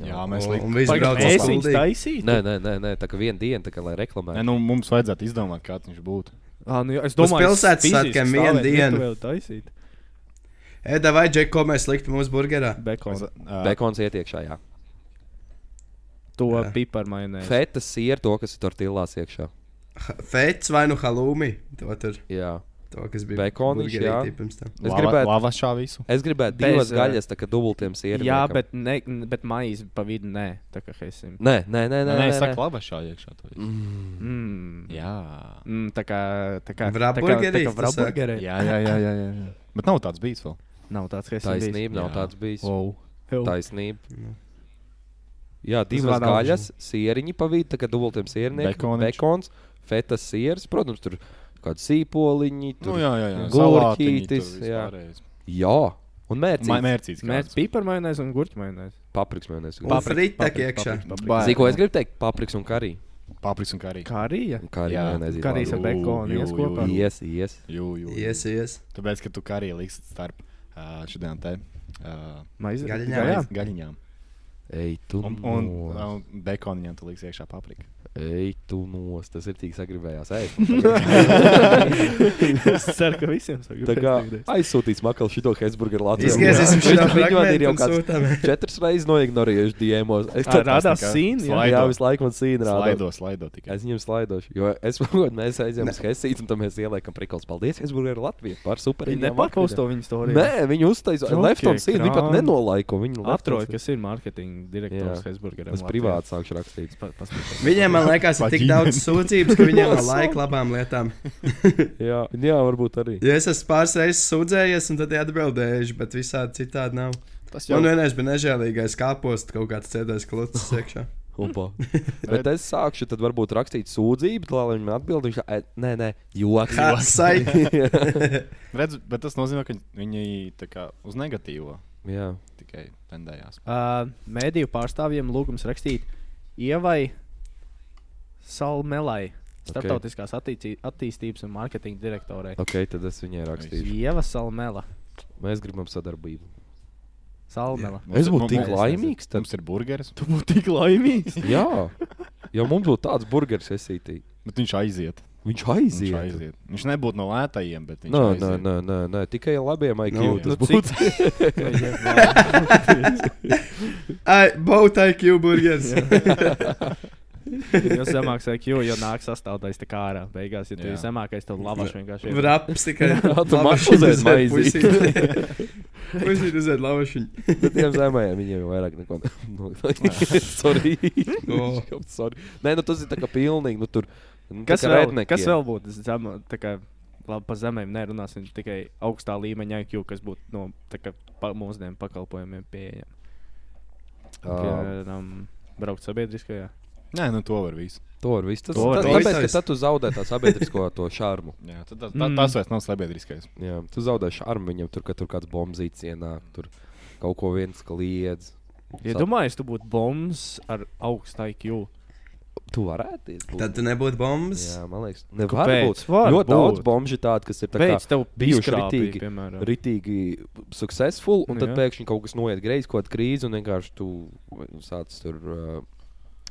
Jā, mēs likām. uz Mēs viņus Kuldīgu. taisītu. Nē, nē, nē, nē, tā kā viena diena, kā lai reklamētu. Nē, nu, mums vajadzētu izdomāt, kāds viņš būtu. Ah, nu, jā, es domāju, pilsētas fiziski svētkiem vienu stāvēt dienu. Eda vai Džek, ko mēs liktu mūsu burgerā? Bekonu. Mēs, ā, Bekons ietiekšā, jā. To piparu mainē. Feta sieru to, kas ir tortillās iekšā. Fets vai nu halūmi? To tur, Jā. to, kas bija burgerī jā. pirms tam. Es gribētu, Lavašā visu. es gribētu Bez, divas ā, gaļas, tā kā dubultiem sieriem. Jā, bet, ne, bet maize pa vidu nē. Tā kā heisim. Nē, nē, nē, nē. Nē, nē, es saku lavašā iekšā. to visu. Mm. Mm. Jā. Mm, tā kā tā kā. Jā, jā, jā, jā, jā, jā. Bet nav tāds bijis vēl. Nav tāds, kas Taisnība nav Jā. tāds bijis. Wow. Taisnība. Nu. Jā, divas gaļas, sieriņi pa vidu, tā kā dubultiem. Bekoniņš. Bekons, fetas sieras, protams, tur kādi sīpoliņi. Nu, Tur, jā, jā, jā. Gurķītis, jā. jā. un mērķis. Kāds. piparu mainēs un gurķu mainēs. Papriks mēnesis. Un fritek iekšā. Zini, ko es gribu teikt? Papriks un karī. Papriks un karī. Kā arī? Ja? Karī Jā, mēnesis. Karīs ar bekonu ies kopā. Ies, ies. Jū, jū. Ies, ies. Tāpēc, ka tu karī liks starp šodien te ā, Maize. Gaļiņām. Gaļiņām. Ej, tu. Un, un, nos. un bekoniņām tu liks iekšā paprika. Ej, tu nos, tas ir tik sagribējās es ceru, ka visiem saka, Tā kā aizsūtīs makal šito Hesburgeru Latvijā. Izgriezīsim šo Viņi man ir jau fragmentu kāds sūtam. četras reizes noignorējuši diemos. Es tad rādās sīni. jā. Jā, visu laiku man sīna rāda. Slaido, slaido tikai. Es viņam slaidošu, jo es mēs aizējām uz Helsīnu, un tad mēs ieliekam prikals. Paldies, Hesburgeru Latviju par super. Viņi nepakaus to viņu storiju. Nē, viņi uztaisīja Jokie left on scene, viņi pat nenolaiko. Viņi scene. kas ir mārketinga direktors. Hesburgeram. Es privāti sākšu rakstīt. Viņiem, man liekas, ir tik daudz sūdzības, ka viņiem nav laika labām lietām. Jā, jā, varbūt arī. Ja es esmu pāris reizes sūdzējies, un tad atbildējuši, bet visādi citādi nav. Tas Man vienreiz bija nežēlīgais kāposts, kaut kāds cēdais klucis iekšā. Bet es sākšu tad varbūt rakstīt sūdzību, tā, lai viņi man atbild. Viņš saka, nē, nē, joks. Kā saiki? Redz, bet tas nozīmē, ka viņi tā kā uz negatīvo jā. tikai tendējās. Uh, mēdīju pārstāvjiem lūgums rakstīt Ievai Salmelai, Startautiskās attīcī- attīstības un mārketinga direktorai. Ok, tad es viņai rakstīšu. Ieva Salmela. Mēs gribam sadarbību. Salmela. Es būtu tik laimīgs, tad- Mums ir burgeris, Tu būtu tik laimīgs. Jā, ja mums būtu tāds burgeris, esītī. bet viņš aiziet. Viņš Viņš, aiziet. aiziet. viņš nebūtu no lētajiem, bet viņš Nē, nē, aiziet. nē, nē, nē, tikai labiem IQ. Nu, tas nu, būtu. Ai, Bautai Q-burgers. Jo zemāks IQ, jo nāk sastāvdaļas tā kā ārā. Beigās, ja tu esi zemākais, tad lavaš vienkārši ir. Vraps tikai. Uzēd maizīti. puisīt. Puisīt uzēd lavašiņu. Bet tiem zemajiem viņiem jau vairāk neko. Sorry. O. Sorry. Nē, nu tas ir tā kā pilnīgi. Nu, tur, nu, Kas kā vēl, rednekiem. kas vēl būtu zem, tā kā, labi, par zemēm nerunāsim, tikai augstā līmeņa IQ, kas būtu no tā kā, pa, mūsdienu pakalpojumiem pieejami. Ā, Piemēram, braukt sabiedriskajā. Nē, nu to var visu. To var visu. Tas To var tā- visu. tāpēc, ka tad tu zaudē tā sabiedrisko to šarmu. Jā, tad, tā, tā, tas vairs nav sabiedriskais. Jā, tu zaudē šarmu viņam, tur, kad tur kāds bombzīts ienāk, tur kaut ko viens kliedz. Iedomājieties, tu būtu bombs ar augstu IQ. Tu varētu būt. Tad tu nebūtu bombas. Jā, man liekas, nevar Kāpēc? būt. Var Ļoti daudz būt. bombu tādu, kas ir tā kā Pēc tev bijuši ritīgi- piemēram. ritīgi successful, un tad Jā. pēkšņi kaut kas noiet greizi, kaut kāda krīze, un vienkārši tu sāc tur. Uh,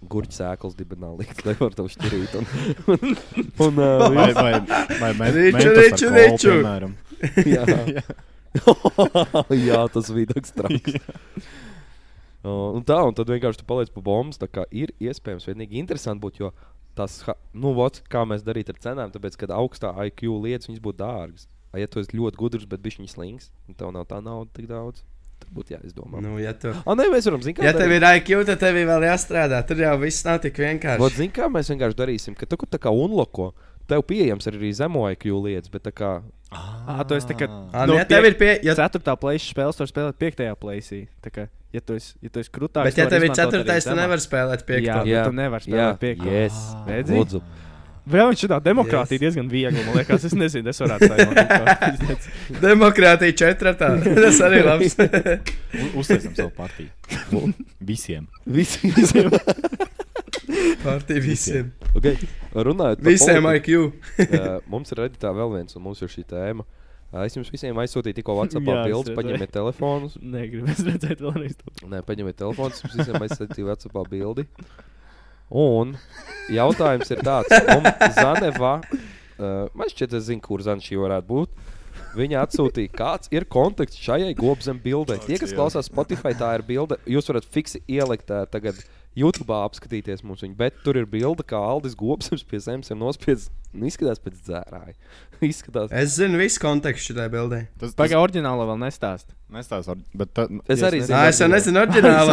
Gurķis sēklas dibināli likt, nevar to šķirīt. Un, un, un, uh, Vai, vai, vai me, Riču, riču, riču. piemēram. jā. jā, tas bija tāds traks. Uh, un tā, un tad vienkārši tu paliec pa bombas. Tā kā ir iespējams, vienīgi interesanti būt, jo tas, nu, vot, kā mēs darītu ar cenām, tāpēc, kad augstā IQ lietas viņas būtu dārgas. Ja tu esi ļoti gudrs, bet viņš ir slings, un tev nav tā nauda tik daudz, tad būtu jāizdomā. Nu. Nu, ja, tu, Ah, nē, mēs varam zināt, ja tev ir IQ, tad tev ir vēl jāstrādā. Tur jau viss nav tik Vot, vienkārši. zini, kā mēs vienkārši darīsim, ka tu tā kā unloko, tev pieejams ir arī zemo IQ lietas, bet tā kā Ah, tu esi tā kā Ah, nu, nu, ja tev ir pie, ja, ceturtā plēša spēle, tu vari spēlēt piektajā plēsī. Tā kā, ja tu esi, ja tu esi krūtāks, bet ja tev ir ceturtais, tu zemāk. nevari spēlēt Jā, piekto. bet tu nevari spēlēt piekto. yes, Redzi? Jā, viņš ir tā demokrātija Yes. diezgan viegli. Man liekas, es nezinu, es varētu tā Demokrātija četratā. Tas arī labs. U- Uztaisam savu partiju. Visiem. Visi, Partija visiem. okay. Runājot par Visiem politiku, IQ. uh, mums ir redītā vēl viens, un mums ir šī tēma. Uh, es jums visiem aizsūtīju tikko WhatsApp bildes, paņemiet telefonus. Negribu es redzēt vēlreiz to. Nē, paņemiet telefonus, jums visiem aizsūtīju WhatsApp bildi. Un jautājums ir tāds, mums Zaneva, uh, man šķiet, es zinu, kur Zana šī varētu būt. Viņa atsūtīja, kāds ir konteksts šai gobzem bildē. Tie, kas klausās Spotify, tā ir bilde. Jūs varat fiksi ielikt uh, tagad YouTube apskatīties mums viņu, bet tur ir bilde, kā Aldis Gobsems pie zemes ir nospiedis. Nu, izskatās pēc dzērāja. izskatās. Es zinu visu kontekstu šitai bildē. Tas, tas Pagaidām, oriģināli vēl nestāst. nestāsta, bet tā, Es arī zinu. Nā, es jau nezinu oriģinālu.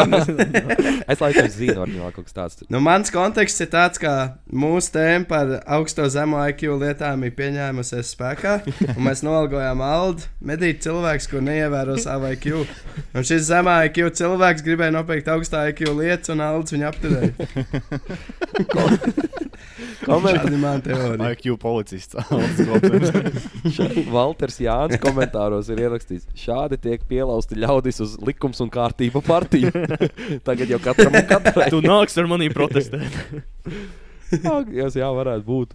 Es laikam zinu, oriģināli kaut kas tāds. Nu, mans konteksts ir tāds, ka mūsu tēma par augsto zemo IQ lietām ir pieņēmusies spēkā. un Mēs noalgojām Aldu, medīt cilvēks, kur neievēro savu IQ. Un šis zemā IQ cilvēks gribēja nopirkt augstā IQ lietas, un Aldis viņu apturēja. Komentāri. Ir mana teorija. IQ policists. Valters Jānis komentāros ir ierakstījis, šādi tiek pielausti ļaudis uz likums un kārtība partiju. Tagad jau katram un katrai. Tu nāks ar manī protestēt. Jas, jā, varētu būt.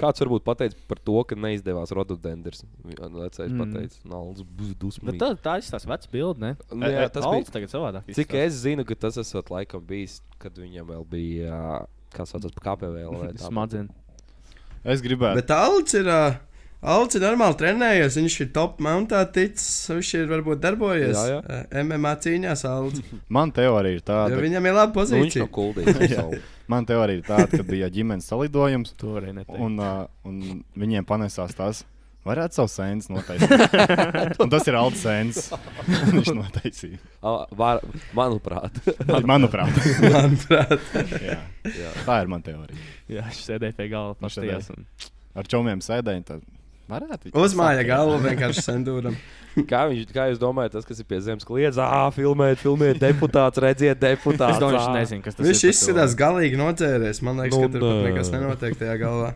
Kāds varbūt pateica par to, ka neizdevās rododendrs. Vecais Mm. mm. pateica, Nāls būs Bet dusmīgs. tā, tā ir tās vecas bildes, ne? Nu, jā, tas Alts bija. tagad savādāk. Cik es zinu, ka tas esot laikam bijis, kad viņam vēl bija uh, kā saucas, pa KPV. Smadzen. Es gribētu. Bet Alts ir. Uh, Alts ir normāli trenējies, viņš ir top mountā ticis, viņš ir varbūt darbojies Jā, jā. MMA cīņās. Alts. Man teorija ir tāda, Jo viņam ir laba Nu, viņš pozīcija. nav kuldīgs. Jā. man teorija ir tāda, ka bija ģimenes salidojums, To arī neteicu. un, uh, un viņiem panesās tas. Varētu savu sēnes notaisīt. un tas ir Alts sēnes. Viņš notaisīja. A, Var, manuprāt, Manuprāt, Manuprāt, jā. jā. tā ir mana teorija. Jā, viņš sēdēja pie galda, Viņš pastījās. Un... Ar čomiem sēdēja. Tad varētu. uzmāja galvu vienkārši sendūram. Kā, viņš, kā jūs domājat, tas, kas ir pie zemes kliedz, ah, filmēt, filmēt, deputāts, redziet, deputāts. Es domāju, viņš nezina, kas tas Viņš ir. izskatās galīgi nocēries. Man liekas, Nu, ka tur nekas nenotiek tajā galvā.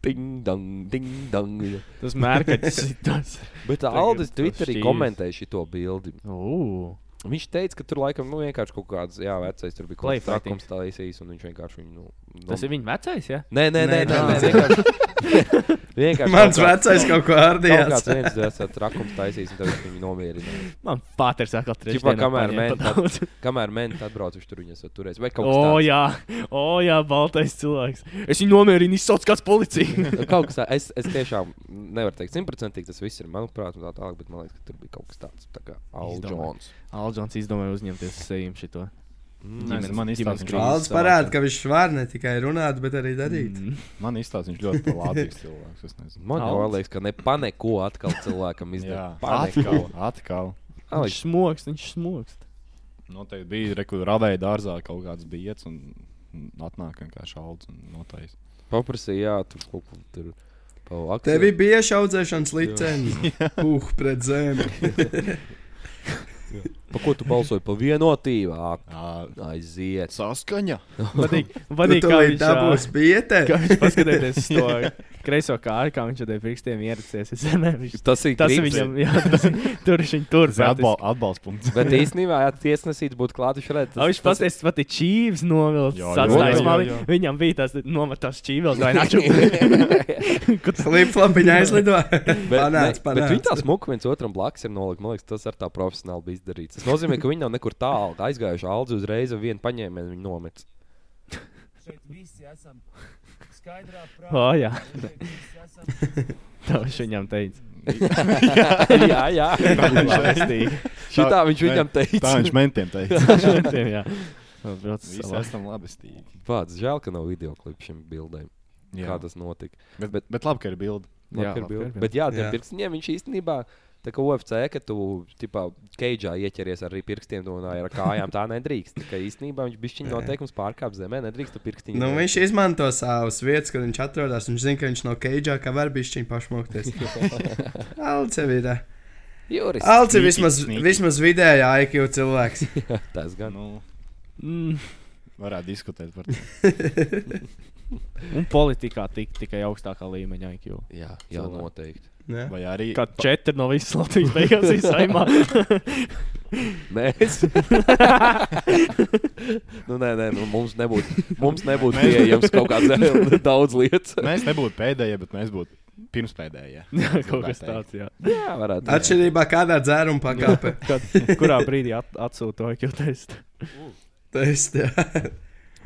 Ding, dong, ding, dong. Tas mērķis ir tas. Bet Aldis Twitterī komentēja šo bildi. Ugh. Viņš teica, ka tur laikam nu, vienkārši kaut kāds, jā, vecais tur bija kaut kāds trakums taisījis, un viņš vienkārši viņu. Nu, Tas ir viņa vecais, jā? Nē, nē, nē, Nē, nē, nē, nē. vienkārši. vienkārši Mans kaut vecais kaut ko ārdījās. kāds viens tas trakums taisījis, un tad viņš viņu nomierināja. Man pāters atkal Ķipā, trešdienā kamēr paņēma men- pa daudz. Kamēr menti atbrauc, viņš tur viņas turēs. Vai kaut kas O, tāds. jā, o, jā, baltais cilvēks. Es viņu nomierinu, izsauc kāds policija. Nu, Kaut kas tāds, es, es tiešām nevaru teikt, simtprocentīgi tas viss ir, manuprāt, un tā tālāk, bet man liekas, ka tur bija kaut kas tāds, tā kā. Aldžons. Alžons izdomāja uzņemties sejumu šito. Mm, Nē, Ģimenes- man krīzes Aldis savā parāda, ka viņš var ne tikai runāt, bet arī darīt. Mm. Man izstāsta, viņš ļoti lādīgs cilvēks. Es nezinu. Man liekas, ka ne paneko atkal cilvēkam Jā, izdara. atkal, atkal. Viņš smokst, viņš smokst. Noteikti bija rekur radēja dārzā kaut kāds bijets un atnāk vienkārši šauds un notais. Paprasīja, jā, tur kaut ko tur. Tev bija audzēšanas licence. Uh, pret zemi. Pa ko tu balsoji? Pa vienotību. Aiziet. saskaņa. Patīk kā viņš dabūs bietē. Kā viņš paskatījās to kreiso kāju, kā viņš ar tiem pirkstiem ieracies. Es nezinu, viņš- Tas ir Tas grips. viņam, jā, tas tur viņš tur. Tas atbal, atbalsta punkts. Bet īstenībā, ja tiesnesīts būtu klāt, viņš redz. O, viņš pasties, pat ir čīvs novilcis. Viņam bija tas nometās čīvels, vai naču. Flip-flopiņa aizlido. Bet, ne, bet viņi panāc. tā smuki viens otram blakus ir nolikt. Man liekas, tas ar tā profesionāli bija izdarīts. Tas nozīmē, ka viņi nav nekur tālu aizgājuši. Aldzi uzreiz ar vienu paņēmienu viņu nomet. O, jā. Tā viņš viņam teica. jā, jā. Lēstīgi. Šitā viņš viņam teica. Tā viņš mentiem teica. Tiem, jā. Visi esam labestīgi. Pats žēl, ka nav video klips šim bildēm. Jā. Kā tas notika? Bet, bet, bet labi, ka ir bilde. Jā, labi, bija. ka ir Bet jā, tiem Jā. pirkstiem viņš īstenībā. Tā kā UFC, ka tu tipā keidžā ieķeries arī pirkstiem un ar kājām, tā nedrīkst. Tā kā īstenībā viņš bija viņa noteikums pārkāpt zemē, nedrīkst tu pirkstiņu. Nu, viņš izmanto savas vietas, kur viņš atrodas. Viņš zina, ka viņš no keidžā, ka var bišķiņ pašmokties. Alce ir. Juris. Sneaky, vismaz, vismaz vidējā IQ cilvēks. Tas gan. Nu, Mm. varētu diskutēt par to. Un politikā tik, tikai augstākā līmeņa IQ. Jā, jā Cilvēki. noteikti. Ne? Vai arī Kā četri no visas Latvijas beigās izsaimā. Mēs. nu, nē, nē, nu, mums nebūtu, mums nebūtu pieejams kaut kāds daudz lietas. mēs nebūtu pēdējie, bet mēs būtu pirmspēdējie. Kaut kas tāds, jā. Jā, varētu. Atšķirībā kādā dzēruma pakāpē. Kurā brīdī at, atsūta to IQ testu? Tas jā.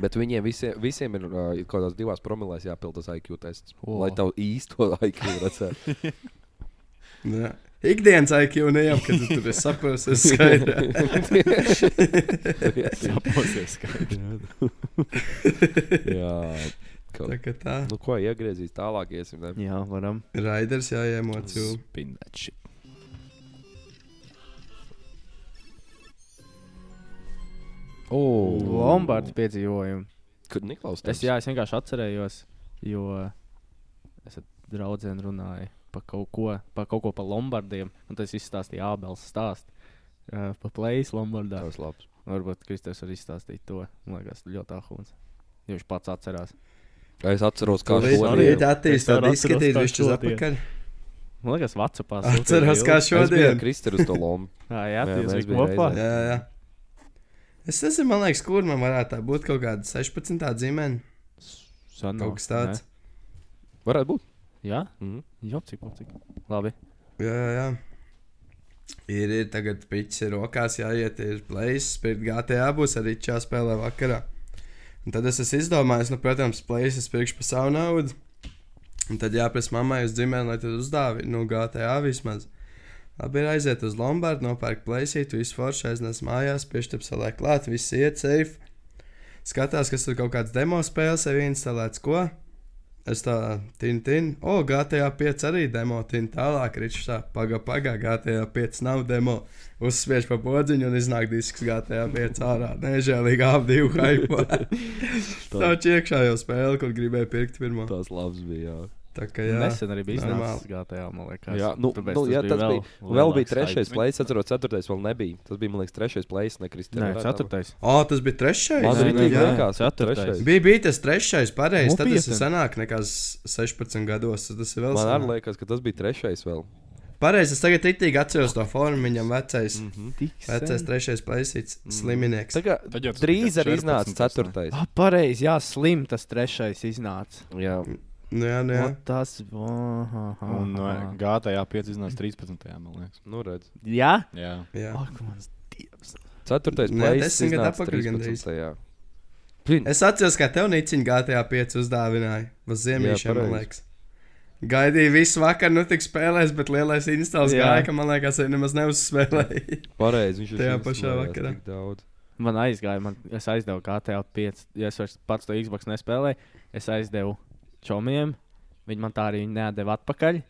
Bet viņiem visiem, visiem ir uh, kaut kādās divās promilēs jāpild tas IQ tests. O. Lai tev īsto IQ redzētu. Ikdienas IQ nejau, kad tu tur esi saprosies skaidrā. Saposies, ka Jā. Kaut... Tā kā tā. Nu, ko iegriezīs tālāk, iesim. Ne? Jā, varam. Raiders jāiemot jū. Lombardu piedzīvojumu. Kur Niklaus? Es, jā, es vienkārši atcerējos, jo es ar draugiem runāju par kaut ko, par kaut ko par Lombardiem. Un tas izstāstīja Ābels stāstu uh, par plējas Lombardā. Tas labs. Varbūt Kristers var izstāstīt to. Man liekas, ļoti ahūns. Jo viņš pats atcerās. Es atceros, kā attīstīt, Es arī izskatīt, atceros, kā viņš šodien. atpakaļ. Man liekas, Vācijā Atceros, kā šodien. Kristeru uz to lomu. Jā, jā, Jā, tas mēs bija bijām kopā. Jā, jā. Es nezinu, man liekas, kur man varētu tā būt kaut kāda 16. dzimene. San Kaut kas tāds. Varētu būt. Jā, Mhm. jau cik, cik. Labi. Jā, jā, jā. Ir, ir tagad pičs ir rokās, jāiet, ir plēsis, spērt GTA būs arī čā spēlē vakarā. Un tad es esmu izdomājis, nu, protams, plēsis es pirkšu par savu naudu. Un tad jāprasa mammai uz ģimeni, lai tad uzdāvi, nu, GTA vismaz. Labi, aiziet uz Lombardu, nopērk plēsītu, visu foršu aiznes mājās, piešķirt salē klāt, viss iet safe. Skatās, kas tur kaut kāds demo spēles, sev instalēts, ko. Es tā, tin, tin, o, GTA 5 arī demo, tin tālāk, ričs tā, paga, paga, GTA 5 nav demo. Uzspiež pa podziņu un iznāk disks GTA 5 ārā. Nežēlīgi apdivu hype. tā čiekšā jau spēle, kur gribēju pirkt pirmo. Tas labs bija. Jā. Tā kā jā. Nesen arī bija izdevies GTA. Jā, nu, Tāpēc nu, jā, tas bija. Vēl bija lielāks trešais hype. plēsis, atceros, ceturtais vēl nebija. Tas bija, man liekas, trešais plēsis, Nē, nekristīns. ceturtais. O, tas bija trešais. Man nē, bija jā. liekas, Ceturtais. trešais. Bija, bija tas trešais, pareizi. Tad tas ir senāk nekā s- 16 gados. Tas ir vēl Man arī senāk. liekas, ka tas bija trešais vēl. Pareizi, es tagad rītīgi atceros to formu. Viņam vecais, Mhm. Tik vecais trešais plaisīts, sliminieks. Tagad Tad jau tas drīz bija arī iznāca 14, tas ne? ceturtais. Ah, pareizi, jā, slim tas trešais iznāca. Jā, Nu, jā, nu, jā. O, Tas bija. Un GTA 5 iznāca 13. man liekas. nu redz. Jā, Jā. jā. ak, mans dievs. Ceturtais Nē, plēsis iznāca atpakaļ gandrīz. 13. Plin, Es atceros, kā tev Nīciņa GTA 5 uzdāvināja. Uz ziemīšiem, man liekas. Gaidīju visu vakaru, nu tik spēlēs, bet lielais installs Jā. gāja, ka man liekas, viņa nemaz neuzspēlēja. Pareizi, viņš Tajā pašā vakarā. Daudz. Man aizgāja, man, es aizdevu GTA 5. Ja es pats to Xbox nespēlēju, es aizdevu čomiem. Viņi man tā arī nedēva atpakaļ.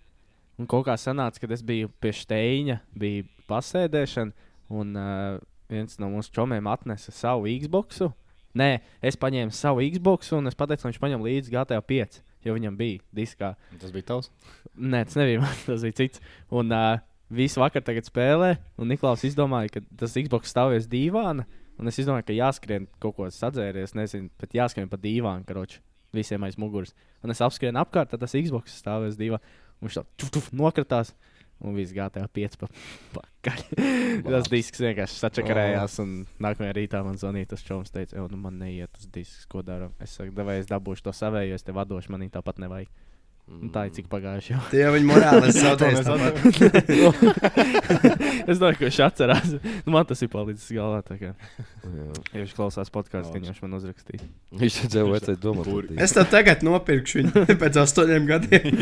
Un kaut kā sanāca, ka es biju pie steigņa, bija pasēdēšana, un uh, viens no mūsu čomiem atnesa savu Xbox. Nē, es paņēmu savu Xbox, un es pateicu, ka viņš paņem līdzi GTA 5, jo viņam bija diskā. Tas bija tavs. Nē, tas nebija man, tas bija cits. Un uh, visu vakaru spēlē, un Niklaus izdomāja, ka tas Xbox stāvēs dīvānā. Un es domāju, ka jāskrien kaut ko sadzēries, nezinu, bet jāskrien pa dīvānu, karoči, visiem aiz muguras. Un es apskrienu apkārt, tad tas Xbox stāvēs. Un viņš tā tuf, tuf, nokratās. Un viss gāja 5 pa pakaļ. tas disks vienkārši sačakarējās. Un nākamajā rītā man zvanīja tas čoms, teica, "Ew, nu man neiet tas disks, ko dara. Es saku, vai es dabūšu to savēju, es te vadošu, man viņa tāpat nevajag. Un tā ir cik pagājuši jau. Tie jau viņa morāli zaudēja. tāpat. es domāju, ka viņš atcerās. Nu, man tas ir palicis galvā. tā kā. Jā. Ja viņš klausās podkāstu, tad viņš man uzrakstīs. Viņš vajadzēja domāt. Kur? par Es tev tagad nopirkšu viņu pēc astoņiem gadiem.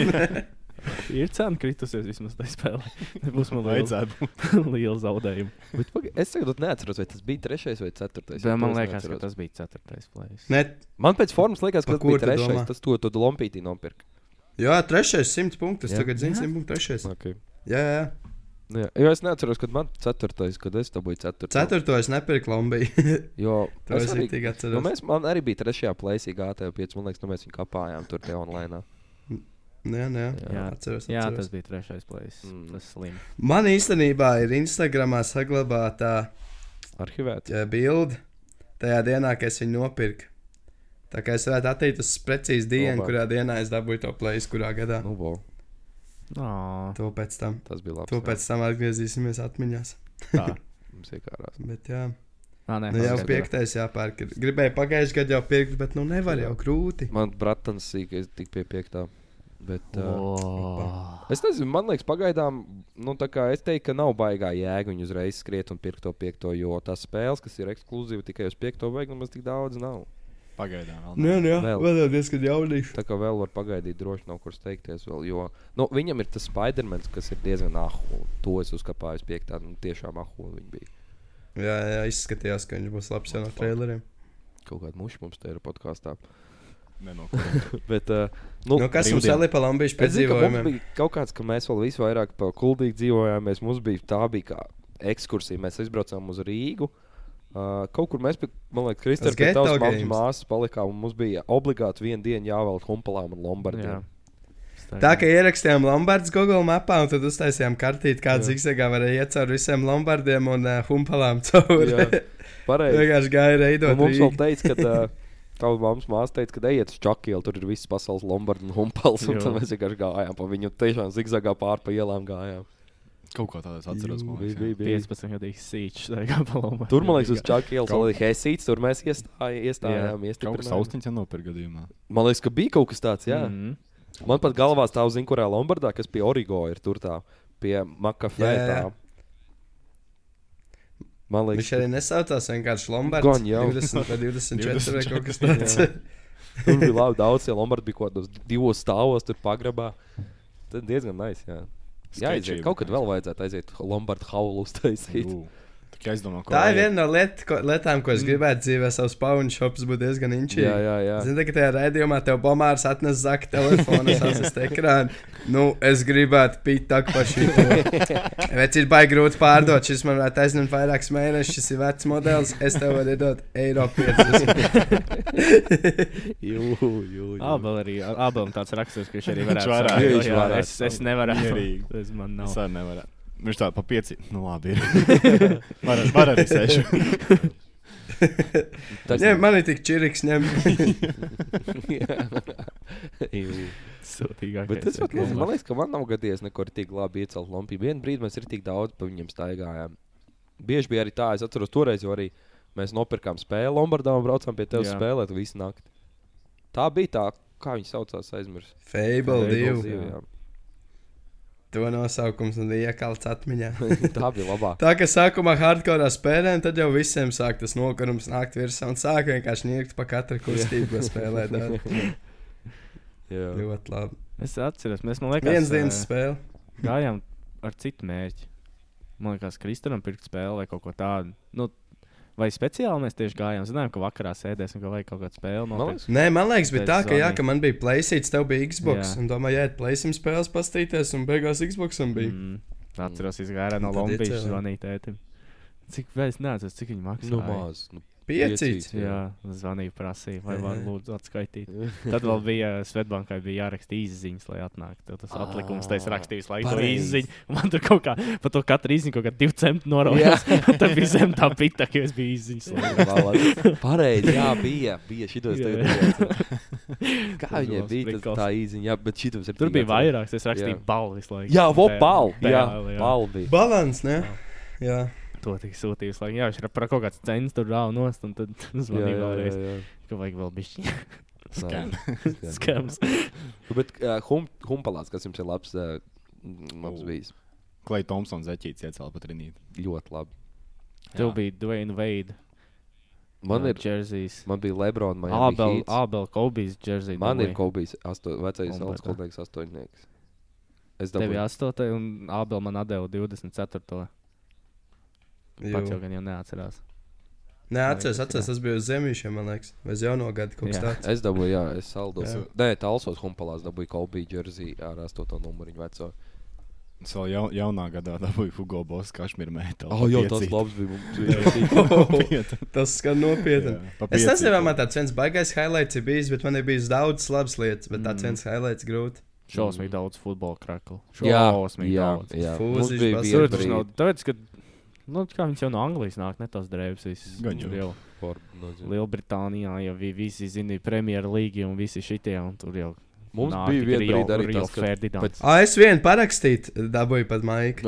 Ir cena kritusies vismaz tajā spēlē. Nebūs man Vajadzētu. liela zaudējuma. Bet, paga, es tagad neatceros, vai tas bija trešais vai ceturtais. Bet man liekas, ka neatceros. tas bija ceturtais plēsis. Ne, Man pēc formas liekas, ka tas bija trešais. domā? Tas to, to lompītī nopirka. Jā, trešais simts punktus. Jā. Tagad zini, Jā. simt punktu trešais. Okay. Jā, jā. Jā, jo es neatceros, kad man ceturtais, kad es dabūju ceturto. Ceturto es nepirku Lombiju. Jo To es es arī, rītīgi nu, mēs, man arī bija trešajā plēsī gātajā 5. Man liekas, nu, mēs viņu kapājām tur tie online. Jā, jā, Jā. atceros. Jā, atceros. tas bija trešais plēsis. Mm. Tas slim. Man īstenībā ir Instagramā saglabāta Arhivēt. ja, bilde tajā dienā, kad es viņu nopirku. Tā kā es varētu atteikt uz precīzi dienu, Labāk. kurā dienā es dabūju to plēsu, kurā gadā. Nu, bo, Oh, To pēc tam. tas bija labi. To pēc tam atgriezīsimies atmiņās. tā. Mums iekārās. Bet jā, Ah, nē, nu, jau tas- piektais jāpērk. Ir- Gribēju pagājušajā gadā jau pirkt, bet nu nevar jau grūti. Man bratans sīkais tik pie piektā. Bet, uh, Oh. es nezinu, man liekas, pagaidām, nu, tā kā es teiktu, ka nav baigā jēga viņu uzreiz skriet un pirkt to piekto, jo tās spēles, kas ir ekskluzīvi tikai uz piekto, vajag nemaz tik daudz nav. Pagaidām. vēl Nē, nav. jā, Vēl. vēl jau diezgan jaunīši. Tā kā vēl var pagaidīt, droši nav kur steigties. Vēl, jo nu, viņam ir tas Spidermans, kas ir diezgan ahu. To es uzkāpāju uz piektā. Nu, tiešām ahu viņa bija. Jā, jā, izskatījās, ka viņš būs labs jau no traileriem. Kaut kāda muša mums te ir podkāstā. No. Bet, uh, nu, Nu, kas mums vēl ir pa lambīšu ka piedzīvojumiem? bija kaut kāds, ka mēs vēl visvairāk pa kuldīgi dzīvojāmies. Mums bija tā bija kā ekskursija. Mēs aizbraucām uz Rīgu. Uh, kaut kur mēs, pie- man liekas, Kristēns, Ghetto tavas mammas māsas palikām. un Mums bija obligāti vienu dienu jāvelk humpalām un lombardiem. Jā. Tā kā ierakstījām Lombardas Google mapā, un tad uztaisījām kartīti, kāda zigzagā varēja iet cauri visiem Lombardiem un uh, humpalām cauri. Pareizi. Vienkārši gāja reidot. Mums vēl teica, ka uh, tavs mammas māsa teica, ka ejiet uz Čakielu, tur ir viss pasaules lombards un humpals. Un tad mēs vienkārši gājām pa viņu, tiešām zigzagā pāri pa ielām gājām. Kaut ko tādu es atceros. man Bija, liekas, bija, bija. 15 gadīgs sīčs. tā kā paloma. Tur, man liekas, uz Čakielas Kaut- vēl bija Helsīts, tur mēs iestāj, iestājām. jā. Kaut kas saustiņš jau nopirka gadījumā. Man liekas, ka bija kaut kas tāds, jā. Mm. Mm. Man pat galvā stāv zina, kurā Lombardā, kas pie Origo ir tur tā, pie Makafē. Man Viņš liekas, arī nesaucās vienkārši Lombards. Gan jau. 20 vai 24 vai kaut kas 24, tāds. tur bija labi daudz, ja Lombards bija kaut kādos divos stāvos, tur pagrabā. Tad diezgan nice, jā. Jā, aiziet. Kaut kad vēl vajadzētu aiziet Lombardu haulu uztaisīt. Ū, Tikai aizdomā, ko Tā ir viena no liet, ko, lietām, ko es gribētu dzīvē. Savs paunu šops būtu diezgan inčīgi. Jā, jā, jā. Zini, ka tajā raidījumā tev bomārs atnes zaka telefonu, sasist ekrānu. Nu, es gribētu pīt tā par šī. Vec ir baigi grūti pārdot. Šis man varētu aizņemt vairākus mēnešus. Šis ir vecs modelis. Es tev varu iedot eiro 50. Jū, jū, jū. Abel arī Abelam tāds raksturs, ka viņš arī varētu. viņš varētu. Es, es nevaru. Es man nav. Es arī nevaru. Viņš tā pa pieci. Nu, labi. Var, var arī sešu. Tas Ņem, man ir tik čiriks, ņem. Sūtīgākais. Bet tas ir pat nezinu, man liekas, ka man nav gadījies neko tik labi iecelt lampu. Vienu brīdi mēs ir tik daudz pa viņiem staigājām. Bieži bija arī tā, es atceros toreiz, jo arī mēs nopirkām spēli Lombardā un braucām pie tevis spēlēt visu nakti. Tā bija tā, kā viņi saucās aizmirst. Fable 2. To nosaukums un iekalts atmiņā. tā bija labā. Tā kā sākumā hardcore spēlē, tad jau visiem sāk tas nokarums nākt virsū un sāk vienkārši niegt pa katru kustību, ko spēlē. Jā. Ļoti labi. Es atceros, mēs man liekas, Viens dienas spēle. gājām ar citu mērķi. Man liekas, Kristānam pirkt spēli vai kaut ko tādu. Nu, vai speciāli mēs tieši gājām? Zinājām, ka vakarā sēdēsim, ka vajag kaut kādu spēli. Man liekas, Nē, man liekas, bija tā, ka, jā, ka man bija playsīts, tev bija Xbox. Jā. Un domāju, jā, plaisim spēles pastīties, un beigās Xboxam bija. Mm. Atceros, izgāja no tad Lombijas zvanīt tētim. Cik vēl es neatceros, cik viņi maksā? nu maz. Nu, Piecīts. Jā, zvanīja, prasīja, vai var Jā. lūdzu atskaitīt. Tad vēl bija Svetbankai bija jāraksta īsiņas, lai atnāktu. Tev Tas atlikums, tas rakstījis, lai to izziņu. Man tur kaut kā, pa to katru izziņu kaut kā divu centu noraujās. Tad bija zem tā pita, ka es biju izziņas. Pareizi, jā, bija. bija šitos Jā, tagad jā. Kā labs bija tas, tā īziņa, jā, bet šitos ir. Tur bija vairāks, es rakstīju Jā. balvu visu laiku. Jā, vo, bal. Jā, bal bija. Balans, ne? Jā. To tik sūtīju visu laiku. Jā, viņš ir par kaut kāds cenas tur rāva nost, un tad zvanīja vēlreiz, ka vajag vēl bišķi skams. Nu, Bet uh, hum, humpalāts, kas jums ir labs, uh, labs bijis. Klai Thompsons zeķīts iecēla pat rinīt. Ļoti labi. Tev bija Dwayne Wade. Man ir, Jersey's. man bija Lebrons, man Abel, Abel Kobijs Jersey. Man ir. Kobijs, asto, vecais Lombardā. augstskolnieks, astoņnieks. Es Tev bija dabūju. 8, un Abel man atdeva 24. Pats jau gan jau neatcerās. Nē, atceros, Jā. atceros, tas bija uz zemīšiem, man liekas. Vai uz jauno gadu kaut kas Jā. tāds. Es dabūju, jā, es saldos. Jā. Nē, Talsos humpalās dabūju Kobiju Jersey ar astoto numuriņu veco. Es vēl jau, jaunā gadā dabūju Hugo Boss kašmīra metālu. Oh, jā, tas labs bija. mums. Tas skan nopietni. Es Es nezinu, vai man tāds viens baigais highlights ir bijis, bet man ir bijis daudz labas lietas, bet tāds Mm. viens highlights grūti. Šausmīgi daudz futbola kraklu. Jā, Šausmīgi jā, daudz. jā. Fūziņš Mums bija nav. brīdi. Tāpēc, ka, nu, kā viņš jau no Anglijas nāk, ne tās drēbes. viss. Gan jau. nezinu. Lielbritānijā jau vi- visi zina Premjerlīgi un visi šitie. un Tur jau Mums nāk bija viena brīdi arī tas, ka Ferdinands. pēc- es vienu parakstīt, dabūju pat Maiku.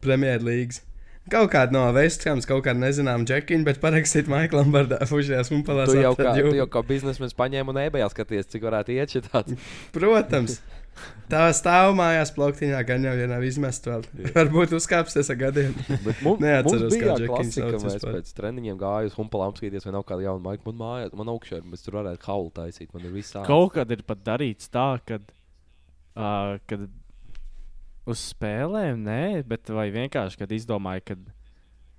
Premjerlīgas. Kaut kāda no Vesthams, kaut kāda nezināma džekina, bet parakstīt Maikla Lambardā, Fužijās un Palās. Tu jau kā, tu jau kā biznesmenis paņēmi un ebējā skaties, cik varētu iet šī tāds. Protams. Tā stāv mājās plauktiņā, gan jau vienā izmest vēl. Varbūt uzkāpsies ar gadiem. Bet mums, Neatceros, mums bija kā Džekins sauc mēs vispār. pēc treniņiem gājām uz humpalām skatīties, vai nav kāda jauna maika. Man mājās, man augšā ir, mēs tur varētu kaulu taisīt. Man ir viss tāds. Kaut kad ir pat darīts tā, kad, uh, kad uz spēlēm, nē, bet vai vienkārši, kad izdomāju, kad,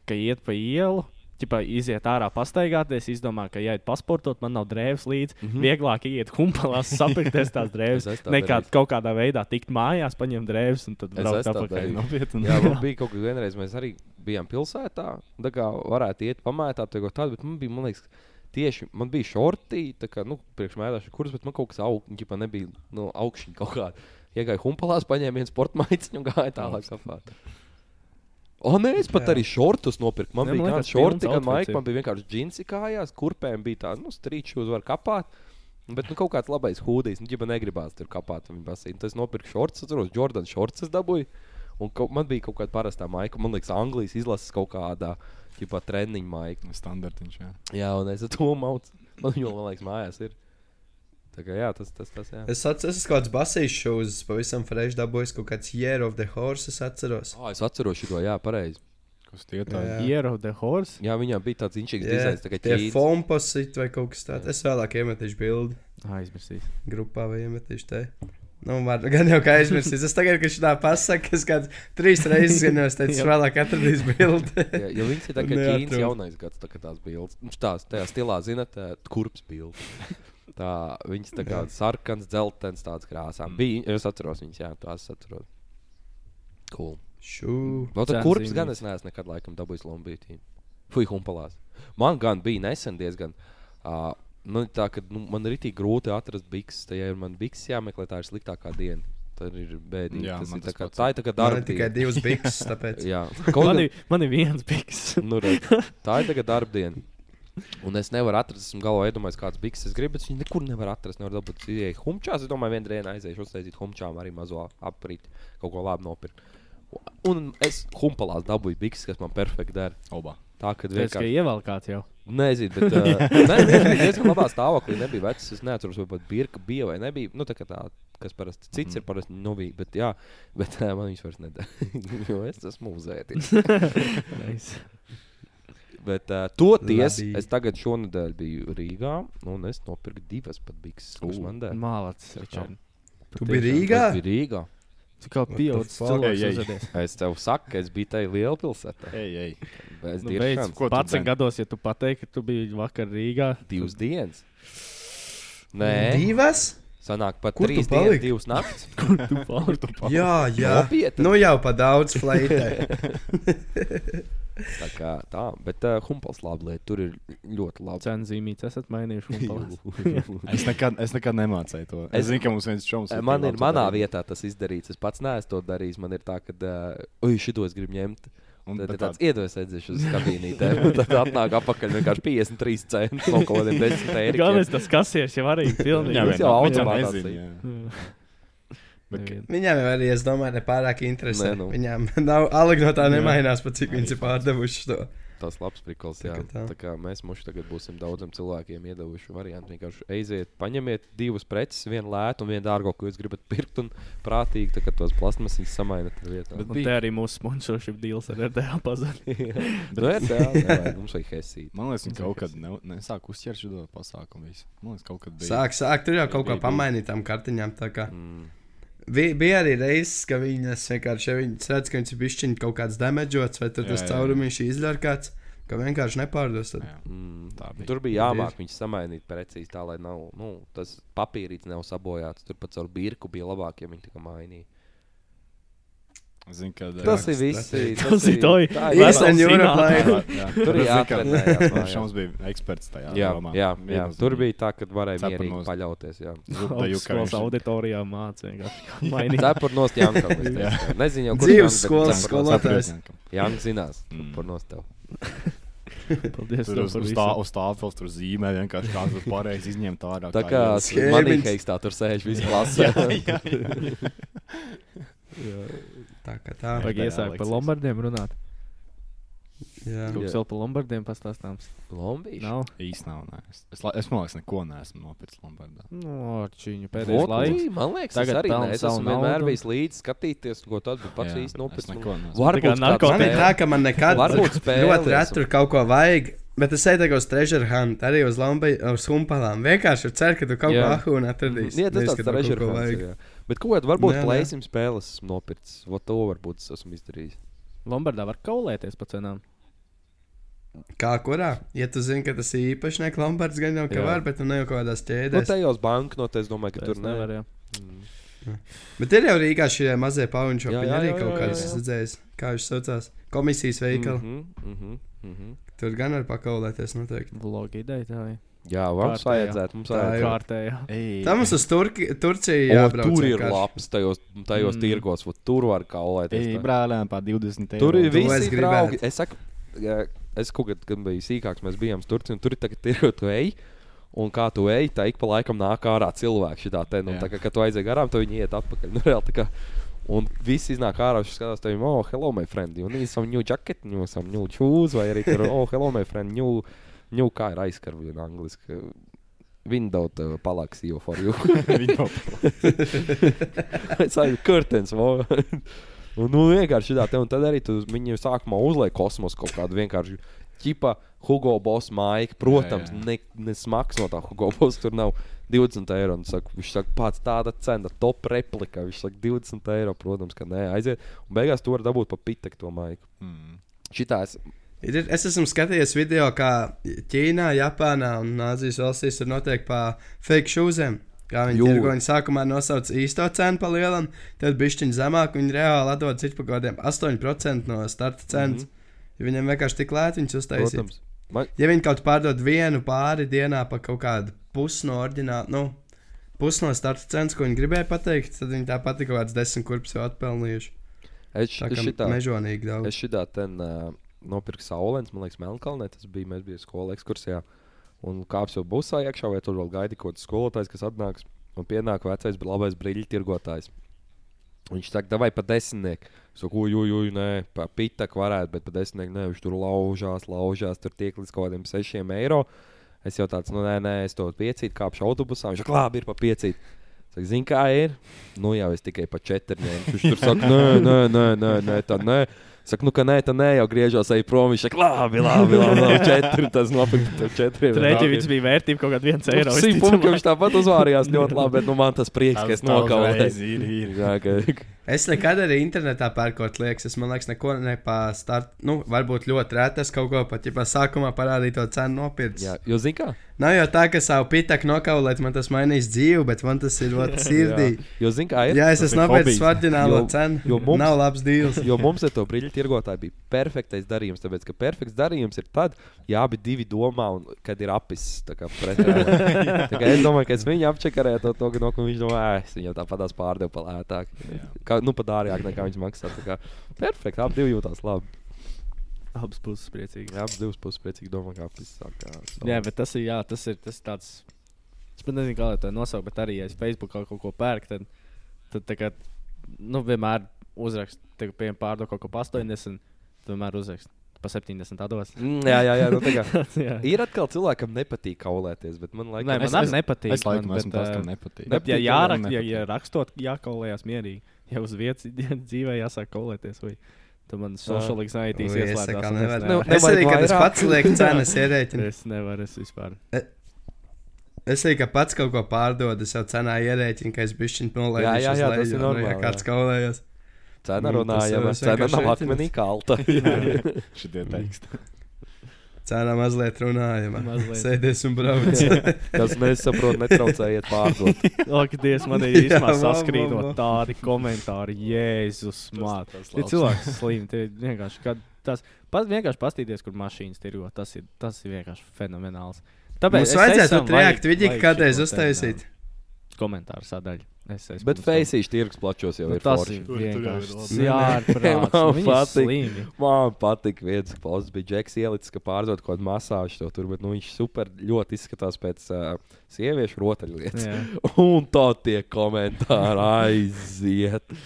ka iet pa ielu. Ķipā, iziet ārā, pastaigāties, izdomāju, ka, ja iet pasportot, man nav drēbes līdzi. Mm. -hmm. Vieglāk iet humpalās, sapirkties tās drēbes. Es tā nekā darījis. kaut kādā veidā tikt mājās, paņemt drēbes un tad Es braukt tā atpakaļ. Nopietni. Jā, man bija kaut kas vienreiz, mēs arī bijām pilsētā. Tā kā varētu iet pamētāt, kaut tādu, bet man bija, man liekas, tieši man bija šorti, tā kā, nu, priekšmētāšu kurs, bet man kaut kas aug, ģipa nebija, nu, augšņi kaut kāda. Iegāju humpalās, paņēmu vienu sporta maiciņu un gāju tālāk sapāt. O, nē, es pat Jā. arī šortus nopirku. Man Jā, bija man gan šorti, gan ir. Man bija vienkārši džinsi kājās, kurpēm bija tā, nu, strīčus var kapāt. Bet nu, kaut kāds labais hūdijs, nu, ja negribās tur kapāt viņa basīnu. Tas nopirka šortus, atceros, Jordan šortus es dabūju. Un kaut, man bija kaut kāda parastā maika, man liekas, Anglijas izlases kaut kādā treniņa maika. Standartiņš, jā. Jā, un es to maucu. Man jau, man liekas, mājās ir. Tā kā jā, tas, tas, tas jā. Es atceros, ka kāds basīs šūs pavisam fresh dabūjis kaut kāds Year of the Horse, es atceros. Oh, es atceros šo, jā, pareizi. Kas tie? Jā. Year of the Horse. Jā, viņam bija tāds inčīgs dizains, tā kā Tie ķīns. fomposit vai kaut kas tāds. Es vēlāk iemetīšu bildi Aizmirsīs. grupā vai iemetīšu te. Nu, var, gan jau kā aizmirsīs. Es tagad, kad šitā pasaka, es kāds trīs reizes gan jau es teicu, es vēlāk atradīšu bildi. Jā, jo viņš ir tā kā ķīns jaunais gads, tā kā tās bildes. Viņš tās, tajā stilā, zinat, kurps bildi. Tā, viņas tā kā sarkans, dzeltens, tāds krāsām. Bija, es atceros viņas, jā, tās atceros. Cool. Šū. Vēl tā zīmīgs. gan es neesmu nekad laikam dabūjis lombītī. Fui humpalās. Man gan bija nesen diezgan. Uh, nu, tā, ka, nu, man ir itī grūti atrast bikses. Tajā ir man bikses jāmeklē, tā ir sliktākā diena. Tā ir bēdīgi. Jā, Tas man ir tā kā, pats tā ir tā kā Man darba ir tikai divas bikses, tāpēc. Jā, kaut Man ir, man ir viens piks. nu, redz, tā ir tagad darba diena. Un es nevaru atrast, esmu galvā iedomājies, kādas bikses es gribu, bet viņi nekur nevar atrast. Nevar dabūt ieeja humčās. Es domāju, vienā dienā aiziešu uztaisīt humčām arī mazo aprīt, kaut ko labi nopirkt. Un es humpalās dabūju bikses, kas man perfekti der. Oba. Tā, kad Tas, ka vienkārši ievelkāts jau. Nezinu, bet uh, ne, ne, bija diezgan labā stāvoklī. Nebija vecs. Es neatceros, vai pat birka bija vai nebija. Nu, tā kā tā, kas parasti cits ir, parasti novija. Bet, jā, bet uh, man viņš vairs nedara. jo es esmu mūzētis. Nice. Bet uh, toties Labi. es tagad šonadēļ biju Rīgā un es nopirku divas pat bikses. Kuras U. man der? Mālacis, Ričard. Tu biji Rīgā? Es biju Rīgā. Tu kā fuck? cilvēks uzvedies. Es tev saku, ka es biju tajā lielpilsētā. Ej, ej. Bez Nu, beidz, Ko tu pats dzen? gados, ja tu pateiksi, ka tu biji vakar Rīgā. divas dienas. Nē, Divas? sanāk pat Kur trīs dienas, divas naktis. Kur tu paliki? Jā, jā. Nopietni. Nu jau pa daudz fleitē. Tā kā tā, bet uh, humpals labi lieta. Tur ir ļoti labi. Cenu zīmītes esat mainījuši. Es nekad, es nekad nemācīju to. Es, Es- zinu, ka mums viens čoms Eh, Man ir manā vietā tas izdarīts. Es pats neesmu to darījis. Man ir tā, ka, uh, ui, šito es gribu ņemt. Un, Tad ir tāds iedos edzēšs uz kabīnītēm. Tad atnāk apakaļ vienkārši 53 centi no kaut kādiem 10 eiro. Galvenais tas kasieris jau arī pilnīgi. Viņam jau jau Bet, Nevienu. Viņām jau arī, es domāju, nepārāk interesē. Nē, nu. Viņām nav alga no tā nemainās, pat cik viņas ir pārdevušas to. Tas labs prikals, jā. Tā kā tā. Kā mēs mums tagad būsim daudziem cilvēkiem iedevuši variantu. Vienkārši aiziet, paņemiet divas preces, vienu lētu un vienu dārgo, ko jūs gribat pirkt. Un prātīgi, tā tos plasmasas samainat vietā. Un te arī mūsu sponsorship deals ar RDA pazuda. Nu, jā, tā nevajag, mums vajag hesīt. Man liekas, viņi kaut kad ne, nesāk uzķert šo pasākumu. Visu. Man liekas, kaut kad bija. Sāk, sāk, tur jau kaut Bija, ko bija. pamainīt tam kartiņām. tā kā. Mm. Vi- Bija arī reizes, ka viņas vienkārši, ja viņas redz, ka viņas ir bišķiņi kaut kāds damaģots, vai tas caurumiņš izļarkāts, ka vienkārši nepārdos. Tad. Jā. Mm. Tā bija. Tur bija jāmāk viņus samainīt precīzi tā, lai nav, nu, tas papīrītis nav sabojāts. Tur pat caur birku bija labāk, ja viņi tā mainīja. Zinu, ka Tas Jā, ir viss. Tas ir toi. tā ir Eastern vesels Europe zinātnē. life. Jā, Tur jāatrenējās mājās. Šoms bija eksperts tajā. Jā, jomā. jā, jā. Tur bija tā, ka varēja mierīgi paļauties. Jā. Skolas auditorijā mācīja. Cepur nost Jankam. Jā. Nezinu, kur Dzīves skolas skolotājs. Janks zinās, Mm. kur nost tev. Paldies. Tur uz, par uz, tā, uz tādu tur zīmē vienkārši kāds tur pareizi izņemt ārā. Tā kā Schēmiņš. manīkais tā tur sēž visu klasē. Tā kā tā. Vajag Jā, iesākt par. Lombardiem runāt. Jā. Kaut kas vēl par Lombardiem pastāstāms. Lombīši. Nav. īsti nav. Nē. Es, es, es man liekas, neko neesmu nopircis Lombardā. No, čiņu pēdējais Vot, laiks. Man liekas, Tagad tas arī nē. Es esmu vienmēr bijis līdzi skatīties, ko tad bija pats īsti. Tā kā Varbūt. Man ir tā, ka man nekad ļoti reti tur kaut ko vajag. Bet es eju uz treasure hunt, arī uz, lambai, uz humpalām. Vienkārši ceru, ka tu kaut ko ahūnu atradīsi. Jā, tas kaut treasure vajag. jā. Bet ko tad varbūt plēsim spēles esmu nopircis? Vat to varbūt es esmu izdarījis. Lombardā var kaulēties pa cenām. Kā kurā? Ja tu zini, ka tas ir īpašnieks Lombards, gan jau ka Jā. var, bet tu ne jau kaut kādās Nu, ķēdēs. tajos banknotes, es domāju, ka Tas tur nevar, nevar. jā. Bet ir jau Rīgā šie mazie pauņu šopiņi arī kaut kādas redzējis. Kā viņš saucās? Komisijas veikali. Mhm, mhm, mhm. Tur gan var pakaulēties noteikti. Vlogi ideja tā ir. Jā, mums vajadzētu. Mums Tā vajadzētu. ir. Kārtējā. Ei, Tā mums uz Turki, Turciju O, jābrauc. tur ir vienkārši. labs, tajos, tajos Mm. tirgos, vat tur var kaulēties. Ei, tā. brālēm, pār 20 eiro. Tur ir visi draugi. Es saku, es kaut kad, kad biju sīkāks, mēs bijām Turcijā, un tur ir tagad ir tu ej. Un kā tu ej, tā ik pa laikam nāk ārā cilvēki šitā te. Nu, tā kā, kad tu aizej garām, tad viņi iet atpakaļ. Nu, reāli, tā kā, un viss iznāk ārā, viņš skatās, tev, oh, hello, my friend, you need some new jacket, new some new shoes, vai arī tur, oh, hello, my friend, new, new kā ir aizkarvi un angliski. Window to palaks you for you. Viņi jau Es saku, curtains. Un, nu, vienkārši tā, un tad arī tu viņiem sākumā uzliek kosmosu kaut kādu vienkārši. Čipa, Hugo Boss maika, protams, Jā, jā. ne, ne smags no tā Hugo Boss. Tur nav 20 eiro. Saka, viņš saka, pats tāda cena, top replika. Viņš saka, 20 eiro, protams, ka nē, aiziet. Un beigās tu vari dabūt pa pitek to maiku. Mm. Šitā es. Ir, es esmu skatījies video, kā Ķīnā, Japānā un Āzijas valstīs tur notiek pa fake šūzēm. Kā viņi Jū. tirgo, viņi sākumā nosauc īsto cenu pa lielam, tad bišķiņu zemāk, viņi reāli atdod citu par kaut kādiem 8% no starta cenas. Mm -hmm. Viņiem vienkārši tik lēti viņus uztaisīt. Man, Ja viņi kaut pārdod vienu pāri dienā par kaut kādu pusi no ordināla, nu, pusi no starta cenas, ko viņi gribēja pateikt, tad viņi tāpat kaut kāds desmit kurpes jau atpelnījuši. es, Tā es šitā, mežonīgi daudz. Es šitā ten uh, nopirku saulēns, man liekas, Melnkalnē. Tas bija, mēs bijām skolā ekskursijā. Un kāpju busā iekšā, vai tur vēl gaidi kaut kāds skolotājs, kas atnāks. Un pienāk vecais, bet labais brīļu tirgotājs. Viņš saka, vai pa desmitnieku. Es saku, uj, uj, uj, nē, pa pitaku varētu, bet pa desmitnieku nē, viņš tur laužās, laužās, tur tiek līdz kaut kādiem sešiem eiro. Es jau tāds, nu, nē, nē, es to piecītu, kāpšu autobusā. Viņš saka, labi, ir pa piecītu. Saka, Zini, kā ir? Nu, jau es tikai pa četriem. Viņš tur saka, nē, nē, nē, nē, nē tā nē. Saka, nu, ka nē, tā nē, jau griežos ej prom. Viņš saka, labi, labi, labi, labi četri. Tas nopirkt par četriem. Reģions bija vērtība kaut kāda viens eiro. Simt punktu viņš tāpat uzvārījās ļoti labi, bet nu, man tas prieks, ka es. Ir, ir. Ka, Es nekad arī internetā pērkot liekas. Es man liekas, neko nepārstāstu. Nu, varbūt ļoti rēti es kaut ko pat, ja sākumā parādīju to cenu nopirkt. jā, jo zini kā? Nav jau tā, ka savu pitaku nokaulēt, man tas mainīs dzīvi, bet man tas ir ļoti sirdī. Jo zini kā ir? Jā, es esmu ir nopircis Jo- cenu. jo mums- Nav labs deals. Jo mums ar to brīļu tirgotāju bija perfektais darījums. Tāpēc, ka perfekts darījums ir tad, ja abi divi domā, un kad ir apis. Es domāju, ka es viņu apčakarēju to, to no, ka viņš domā, "Ē, es viņu tāpat pārdevu pa lētāk. Kā, nu, pat dārgāk nekā viņš maksā. Perfekti, abi divi jūtās labi. Abas puses priecīgas. Jā, abas puses priecīgi domā, kā apis. kā savu- Jā, bet tas ir, jā, tas ir tas tāds. Es pat nezinu, kā to nosaukt, bet arī, ja es Facebookā kaut ko pērku, tad, tad tā kā, nu, vienmēr uzrakstu, ka, piemēram, pārdod kaut ko pa 80, tad vienmēr uzrakstu pa 70 atdos. Mm, jā, jā, jā, nu, tā kā. jā. Ir atkal cilvēkam nepatīk kaulēties, bet man liekas, man es- arī es- nepatīk. Es laikam esmu tas, bet, kam nepatīk. Bet, ja, jārak, ja, ja rakstot, jākaulējās mierīgi, ja uz vietas dzīvē jāsāk kaulēties, vai tad man social anxiety kā un es nevaru. nevaru. Es arī, kad es pats lieku cenas ierēķinu. Es nevaru, es vispār. Es arī, ka pats kaut ko pārdodu, es jau cenā ierēķinu, ka es bišķiņu nolaidu. Jā, jā, jā, tas ir Ja normāli, kāds jā. kaulējas. Cena runājama, cena nav akmenī kalta. Šitie teksti. Cenā mazliet runājama. Mazliet. Sēdies un brauc. Kas nesaprot, netraucējiet pārdot. Ak, Dievs, man ir īstenībā va. tādi komentāri. Jēzus, māt. tas Tie cilvēki slimi. Tie vienkārši, kad tas, pat vienkārši pastīties, kur mašīnas tirgo. Tas ir, tas ir vienkārši fenomenāls. Mums es vajadzētu esam- tur reakt, vajag- viņi vajag kādreiz uztaisīt. jā, Komentāru sadaļu. Es esmu Bet feisīši tirgus plačos jau Nu, ir tas forši. ir vienkārši jārprāts. Man ir patīk. Man patīk, viens klausos, bija Džeks ielicis, ka pārdod kaut kādu masāžu to tur, bet nu, viņš super ļoti izskatās pēc uh, sieviešu rotaļlietas. Jā. Un tā tie komentāri aiziet.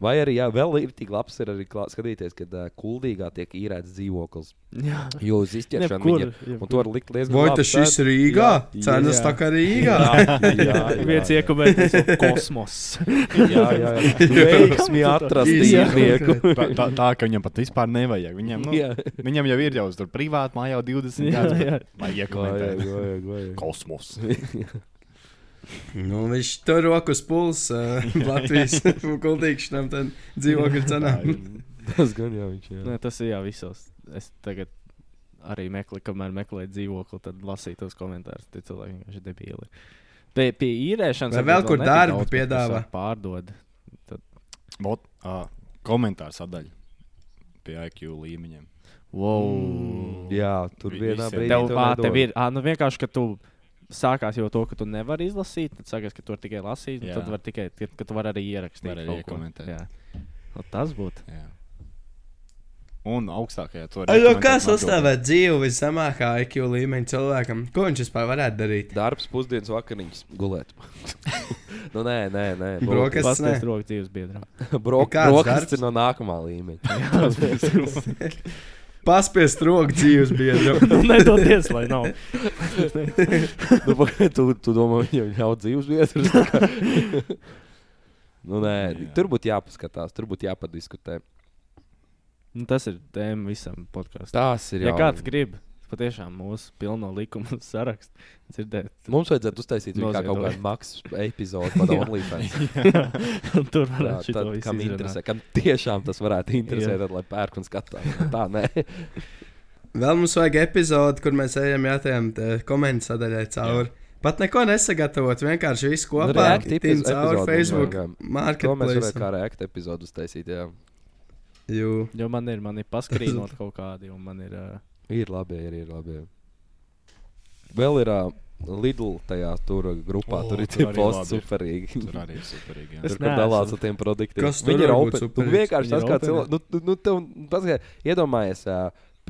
Vai arī jā, vēl ir tik labs ir arī klā, skatīties, kad uh, kuldīgā tiek īrēts dzīvoklis. Jā. Jo uz izķeršanu viņa ir. Un jebkur. to var likt diezgan Vai labi tas šis cen- Rīgā? Cenas tā kā Rīgā. Jā, jā, jā, Viens jau kosmos. Jā, jā, jā. Veiksmi atrast īrnieku. Tā, tā, ka viņam pat vispār nevajag. Viņam, nu, Jā. viņam jau ir jau tur privāti mājā jau 20 Jā, gadus. Vai vajag. Kosmos. Nu, viņš tur rokas puls uh, Latvijas kultīkšanām, tad dzīvokļu cenām. Tas gan jau viņš ir. Nē, tas ir jā, visos. Es tagad arī meklēju, kamēr meklēju dzīvokli, tad lasīju tos komentārus. Tie cilvēki vienkārši debīli. Pie, pie īrēšanas. Vai vēl kur darbu piedāvā? Pārdod. Bot, uh, komentāru sadaļa pie IQ līmeņiem. Wow. Jā, tur Vi- vienā brīdī. Tev, nedod. tev ir ā, nu vienkārši, ka tu sākās jau to, ka tu nevari izlasīt, tad sākās, ka tu vari tikai lasīt, un Jā. tad var tikai, ka tu vari arī ierakstīt. Var arī kaut ko. iekomentēt. Jā. Nu, tas būtu. Jā. Un augstākajā to Aļo, kā sastāvēt dzīvi viszemākā IQ līmeņa cilvēkam? Ko viņš vispār varētu darīt? Darbs, pusdienas vakariņas, gulēt. nu, nē, nē, nē. Brokas- Kas Tas ne? ir rokas dzīves biedram. Brok, Kāds brokas darbs? ir no nākamā līmeņa. Paspiest roku dzīves biedru. Nu, Nedodies, lai nav. nu, tu, tu domā, viņam ļaut dzīves vietas? Nu, nē, Jā. tur būtu jāpaskatās, tur būtu jāpadiskutē. Nu, tas ir tēma visam podkāstam. Tas ir Ja jau. kāds grib patiešām mūsu pilno likumu sarakstu dzirdēt, Mums vajadzētu uztaisīt kā kaut kādu maksu epizodu par Jā. OnlyFans. tur Jā, varētu šito tad, visu kam interesē, kam tiešām tas varētu interesēt, Jā. tad, lai pērk un skatās. Tā, nē. Vēl mums vajag epizodi, kur mēs ejam jātājām komentāru sadaļai cauri. Pat neko nesagatavot, vienkārši visu kopā. Tin epiz- cauri Facebook, mums vajag. To mēs varētu kā reakta epizodu uztaisīt. Jā. Jū. Jo man ir, man ir paskrīnot kaut kādi, un man ir. Uh, Ir labi, ir, ir labi. Vēl ir uh, Lidl tajā tur grupā. O, tur ir tie posti superīgi. Tur arī ir superīgi. jā. Es Tur, dalās ar tiem produktiem. Kas Viņi ir open. Nu, superīgs? vienkārši tas, kā cilvēks. Nu, nu, nu, tev, paskatā, iedomājies, ā,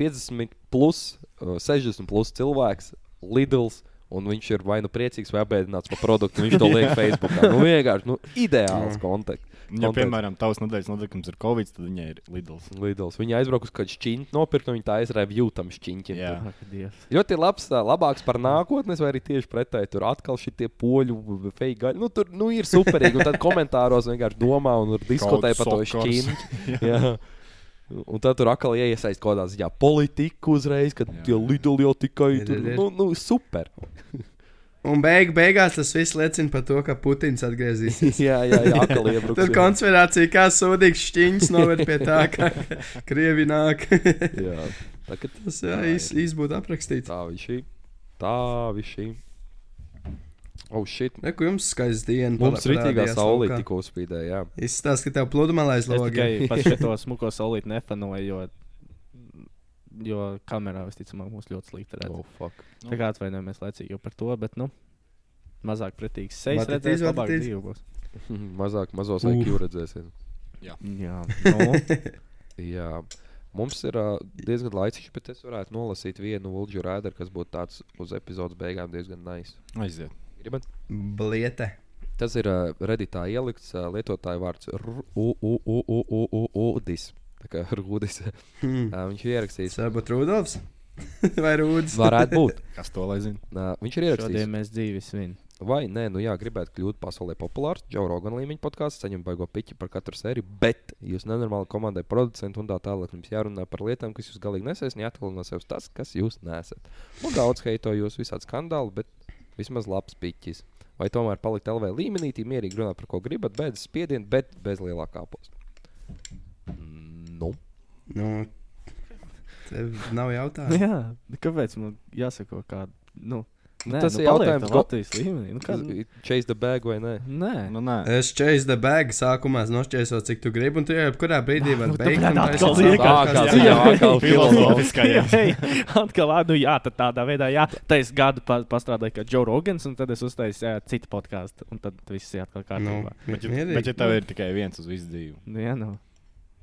50 plus, ā, 60 plus cilvēks, Lidls. Un viņš ir vai nu priecīgs, vai apbēdināts par produktu. Viņš to liek Facebook. Nu, vienkārši nu, ideāls konteksts. Ja, konteksts. piemēram, tavs nedēļas notikums ir Covid, tad viņai ir Lidls. Lidls. Viņa aizbrauca uz kādu šķiņķi, nopirka, viņa tā aizrāva jūtam šķiņķi. Jā. ak. Ļoti labs, labāks par nākotnes, vai arī tieši pretēji. Tur atkal šie poļu fake gaļi. Nu, tur nu, ir superīgi. Un tad komentāros vienkārši domā un diskutē par to. Jā. Un tad tur atkal iesaistās kaut kādā ziņā politiku uzreiz, kad Jā. tie lidoli jau tikai tur. Nu, nu, super. Un beig, beigās tas viss liecina par to, ka Putins atgriezīsies. jā, jā, jā atkal iebruks. Tur konspirācija kā sūdīgs šķiņš noved pie tā, ka krievi nāk. Jā. Tā, ka Tas jā, Tā īs, īs būtu aprakstīts. tā viņš ir. Tā viņš ir. Oh, shit. Reku jums skaists diena. Mums rītīgā laukā. tikko uzspīdēja. Jā. Izstāst, ka tev pludmalais Es logi. tikai par šo smuko solīti nefanoju, jo, jo kamerā visticamāk mūs ļoti slikti redz. Oh, fuck. Tā kā atvainojamies laicīgi par to, bet nu, mazāk pretīgs sejas redzēs, labāk būs. Mazāk, mazos Uf. IQ redzēsim. Jā, nu, Jā. Mums ir uh, diezgan laicīgs, bet es varētu nolasīt vienu Ulģu rēderu, kas būtu tāds uz epizodes beigām diezgan nice. Aiziet. Gribat? Bliete. Tas ir uh, redītā ielikts uh, lietotāju vārds R- Tā kā Rūdis. Hmm. Uh, viņš ir ierakstījis. Varbūt Rudolfs vai Rūdis. Varētu būt. Kas to lai zina? Uh, viņš ir ierakstījis. šodien mēs dzīvi svin. Vai nē, nu jā, gribētu kļūt pasaulē populārs, Džo Rogan līmeņa podkāsts, saņemt baigo piķi par katru sēriju, bet jūs nenormāli komandai producentu un tā tālāk jums jārunā par lietām, kas jūs galīgi nesēs, un jāatklāj no sevis tas, kas jūs nesat. Nu, daudz heito jūs visādi skandāli, bet vismaz labs piķis. Vai tomēr palikt LV līmenī, mierīgi runāt par ko gribat, bez spiediena, bet bez lielākā posta. Nu, Nu, tev nav jautājumu. Jā, kāpēc man jāsako kādu? Nu, Nu, nē, tas nu, ir jautājums, tā ko- Latvijas līmenī. Nu, kā, chase the bag vai nē? nē, Nu, nē. Es chase the bag, sākumā nošķēsot, cik tu gribi, un tu jau jebkurā brīdī vari Nu, beigt. un atkal podcastu. ziņā, atkal Filozofiskajā. Hei, atkal, nu jā, tad tādā veidā, jā, tā es gadu pa, pastrādāju kā Joe Rogans, un tad es uztaisīju jā, citu podkāstu, un tad viss ir atkal Nu, kārtībā. Bet, ja, mierīgi. bet ja tev ir tikai viens uz visu dzīvi, Nu, jā, nu,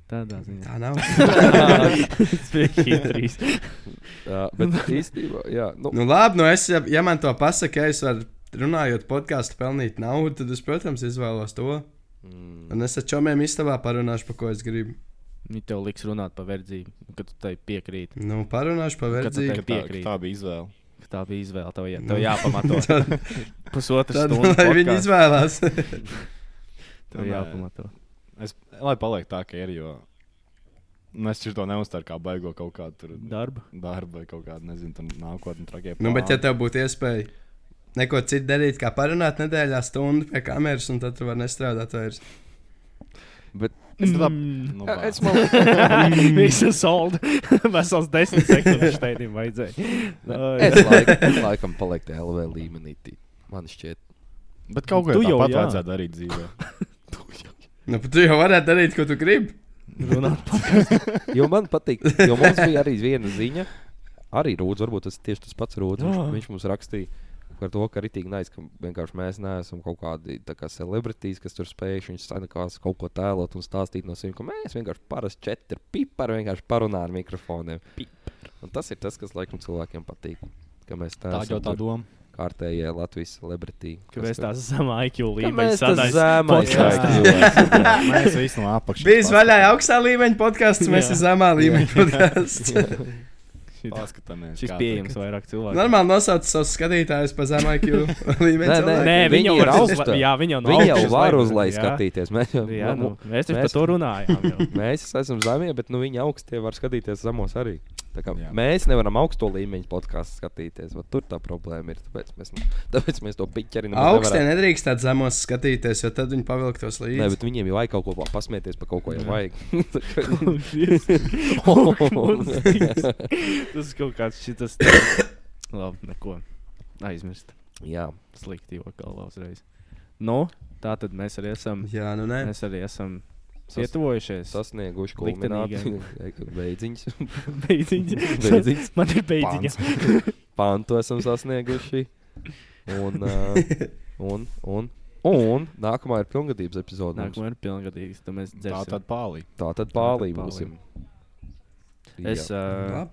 tādā ziņā. Tā nav. Spēcīgi. Jā, bet īstenībā, jā, nu, Nu, labi, nu es, ja, ja man to pasaka, ja es varu runājot podkāstu pelnīt naudu, tad es, protams, izvēlos to. mm, Un es ar čomiem istabā parunāšu, par ko es gribu. Viņi tev liks runāt par verdzību, kad tu tai piekrīti. Nu, parunāšu par Kad tu verdzību. ka tā, tā bija izvēle. ka Tā bija izvēle. Tev, jā, Nu. tev jāpamato. Tad stundu. lai viņi podcastu. izvēlās. Tev jāpamato. Es, lai paliek tā, ka ir, jo es to neuztveru kā baigo kaut kādu tur Darbu. darbu vai kaut kādu, nezinu, tam nākotnē tragie. nu, bet ja tev būtu iespēja neko citu darīt, kā parunāt nedēļā stundu pie kameras, un tad tu vari nestrādāt vairs. bet Es Mm. nu, es bā. man, Visu soldu. Vesels desmit sekundes steidim vajadzēja. es, laik, es laikam palieku LV līmenī. Man šķiet, Bet kaut ko Tu jau vajadzētu darīt dzīvē. Nu, tu jau varētu darīt, ko tu gribi. Runāt jo man patīk, jo mums bija arī viena ziņa. Arī Rūds, varbūt tas tieši tas pats Rūds. Viņš, viņš mums rakstīja par to, ka arī tīk nais, ka vienkārši mēs neesam kaut kādi kā celebrities, kas tur spējuši viņš sanākās kaut ko tēlot un stāstīt no sevis, ka mēs vienkārši parasti četri pipari vienkārši parunā ar mikrofoniem. Un tas ir tas, kas laikam cilvēkiem patīk. Ka mēs tā Tā jau tā doma. Kārtējie Latvijas celebrity. Ka kas mēs tur- tās zemā IQ līmeņa. IQ. Mēs visi no apakšas. Bija vaļā augstā līmeņa podkāsts, mēs esam zemā līmeņa podkāsts. Paskatāmies. Šis pieejams vairāk cilvēkiem. Normāli nosauc savus skatītājus pa zemu IQ līmeni. Nē, nē. Nē, Viņi viņi jau ir uzla- Jā, viņi jau nav Viņi jau var uz jā. skatīties. Mēs jau Jā, nu, mēs taču par to runājām. Mēs esam zemie, bet nu, viņi augstie var skatīties zemos arī. Mēs nevaram augsto līmeņu podkāstu skatīties. vat Tur tā problēma ir. Tāpēc mēs, nu- tāpēc mēs to piķeri Augstie nedrīkst tādu zemos skatīties, jo tad viņi pavilktos līdzi. Nē, bet viņiem jau vajag kaut ko pa- pasmieties par kaut ko jau vajag. Tas ir kaut kāds šis. Labi, neko. Aizmirst. Jā, Slikti jau galvā uzreiz. Nu, tā tad mēs arī esam. Jā, nu nē. Mēs arī esam Pietuvojušies. sasnieguši kulmināciju. Beidziņš. Beidziņš. Beidziņš. Man ir beidziņa. Pantu esam sasnieguši. Un, uh, un, un, un nākamā ir pilngadības epizode. Nākamā ir pilngadīgs. Tad mēs Tā dzersim. tad pālī. Tā tad Tā tad būsim. Es uh,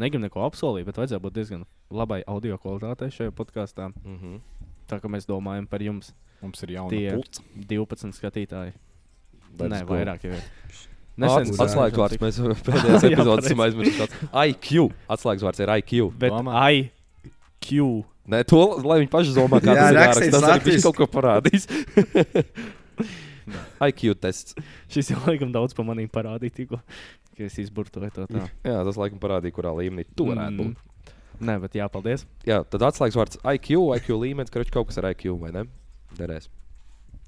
negribu neko apsolīt, bet vajadzētu būt diezgan labai audio kvalitātei šajā podkāstā. Mhm. Tā kā mēs domājam par jums, Mums ir pults. 12 skatītāji. Nē, go. vairāk jau ir. Nesen Atslēgas atslēgvārds. Mēs pēdējās Jā, epizodes esam aizmirsuši. IQ. Atslēgvārds ir IQ. Bet Domā? IQ. Nē, to lai viņi paši domā, kā Jā, tas ir jāraksta. Tas arī viņš kaut ko parādīs. IQ tests. Šis jau laikam daudz par maniem parādīja, tikko, ka es izburtoju to tā. Jā, tas laikam parādīja, kurā līmenī tu varētu Mm. būt. Nē, bet jā, paldies. Jā, tad atslēgvārds IQ, IQ līmenis, ka kaut kas ar IQ vai ne? Derēs.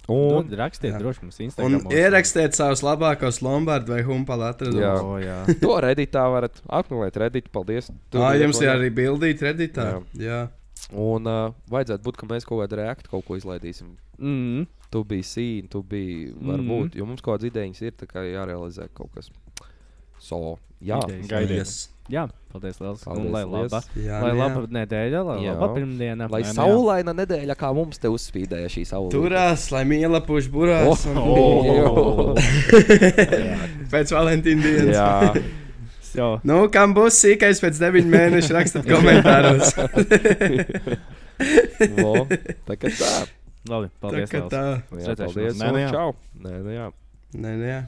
Un Un rakstiet, Jā. droši mums Un Instagram. ierakstiet savus labākos Lombardu vai Humpalu atradumus. Jā. O, jā. to redītā varat apmeklēt. Redīt, paldies. Tur ir jums ir arī bildīt, redītā. Jā. Jā. Un uh, vajadzētu būt, ka mēs kaut kādu reaktu kaut ko izlaidīsim. Mm. Tu biji sīni, tu biji varbūt, jo mums kaut kādas idejas ir, tā kā jārealizē kaut kas. So, jā. Gaidiet. Yes. Jā, paldies, Lielas. Paldies, Un lai laba, Jā, lai nu jā. laba nedēļa, lai Jā. laba pirmdiena. lai Nē, jā. saulaina nedēļa, kā mums te uzspīdēja šī saule. Turās, lai mīla puš burās. un- Oh, Pēc Valentīna dienas. jā, Jā, Nu, kam būs sīkais pēc deviņu mēnešu, rakstiet komentāros. Vo, tā kā tā. labi, tā paldies. kā Lielas. tā. Jā, paldies. Nē, jā. Čau. Nē, nu jā. Nē, nē, jā.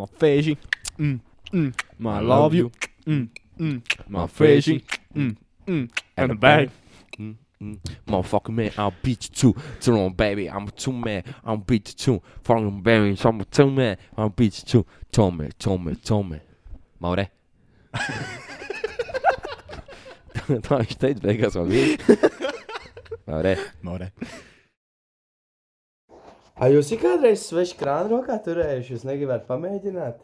My fēži. Mm. Mm. My love you. Mm. Mm. My fēži. Mm. Mm. And a bag. Mm, mm. Motherfucker, man, I'll beat you too. Too long, baby. I'm too mad. I'll beat you too. Fucking baby, I'm too mad. I'll beat you too. Tommy, Tommy, Tommy. Maure. Tā viņš teica, beigās man bija. Maure. More. Ai, jūs ir kādreiz svešu krānu rokā turējuši? Jūs negribētu pamēģināt?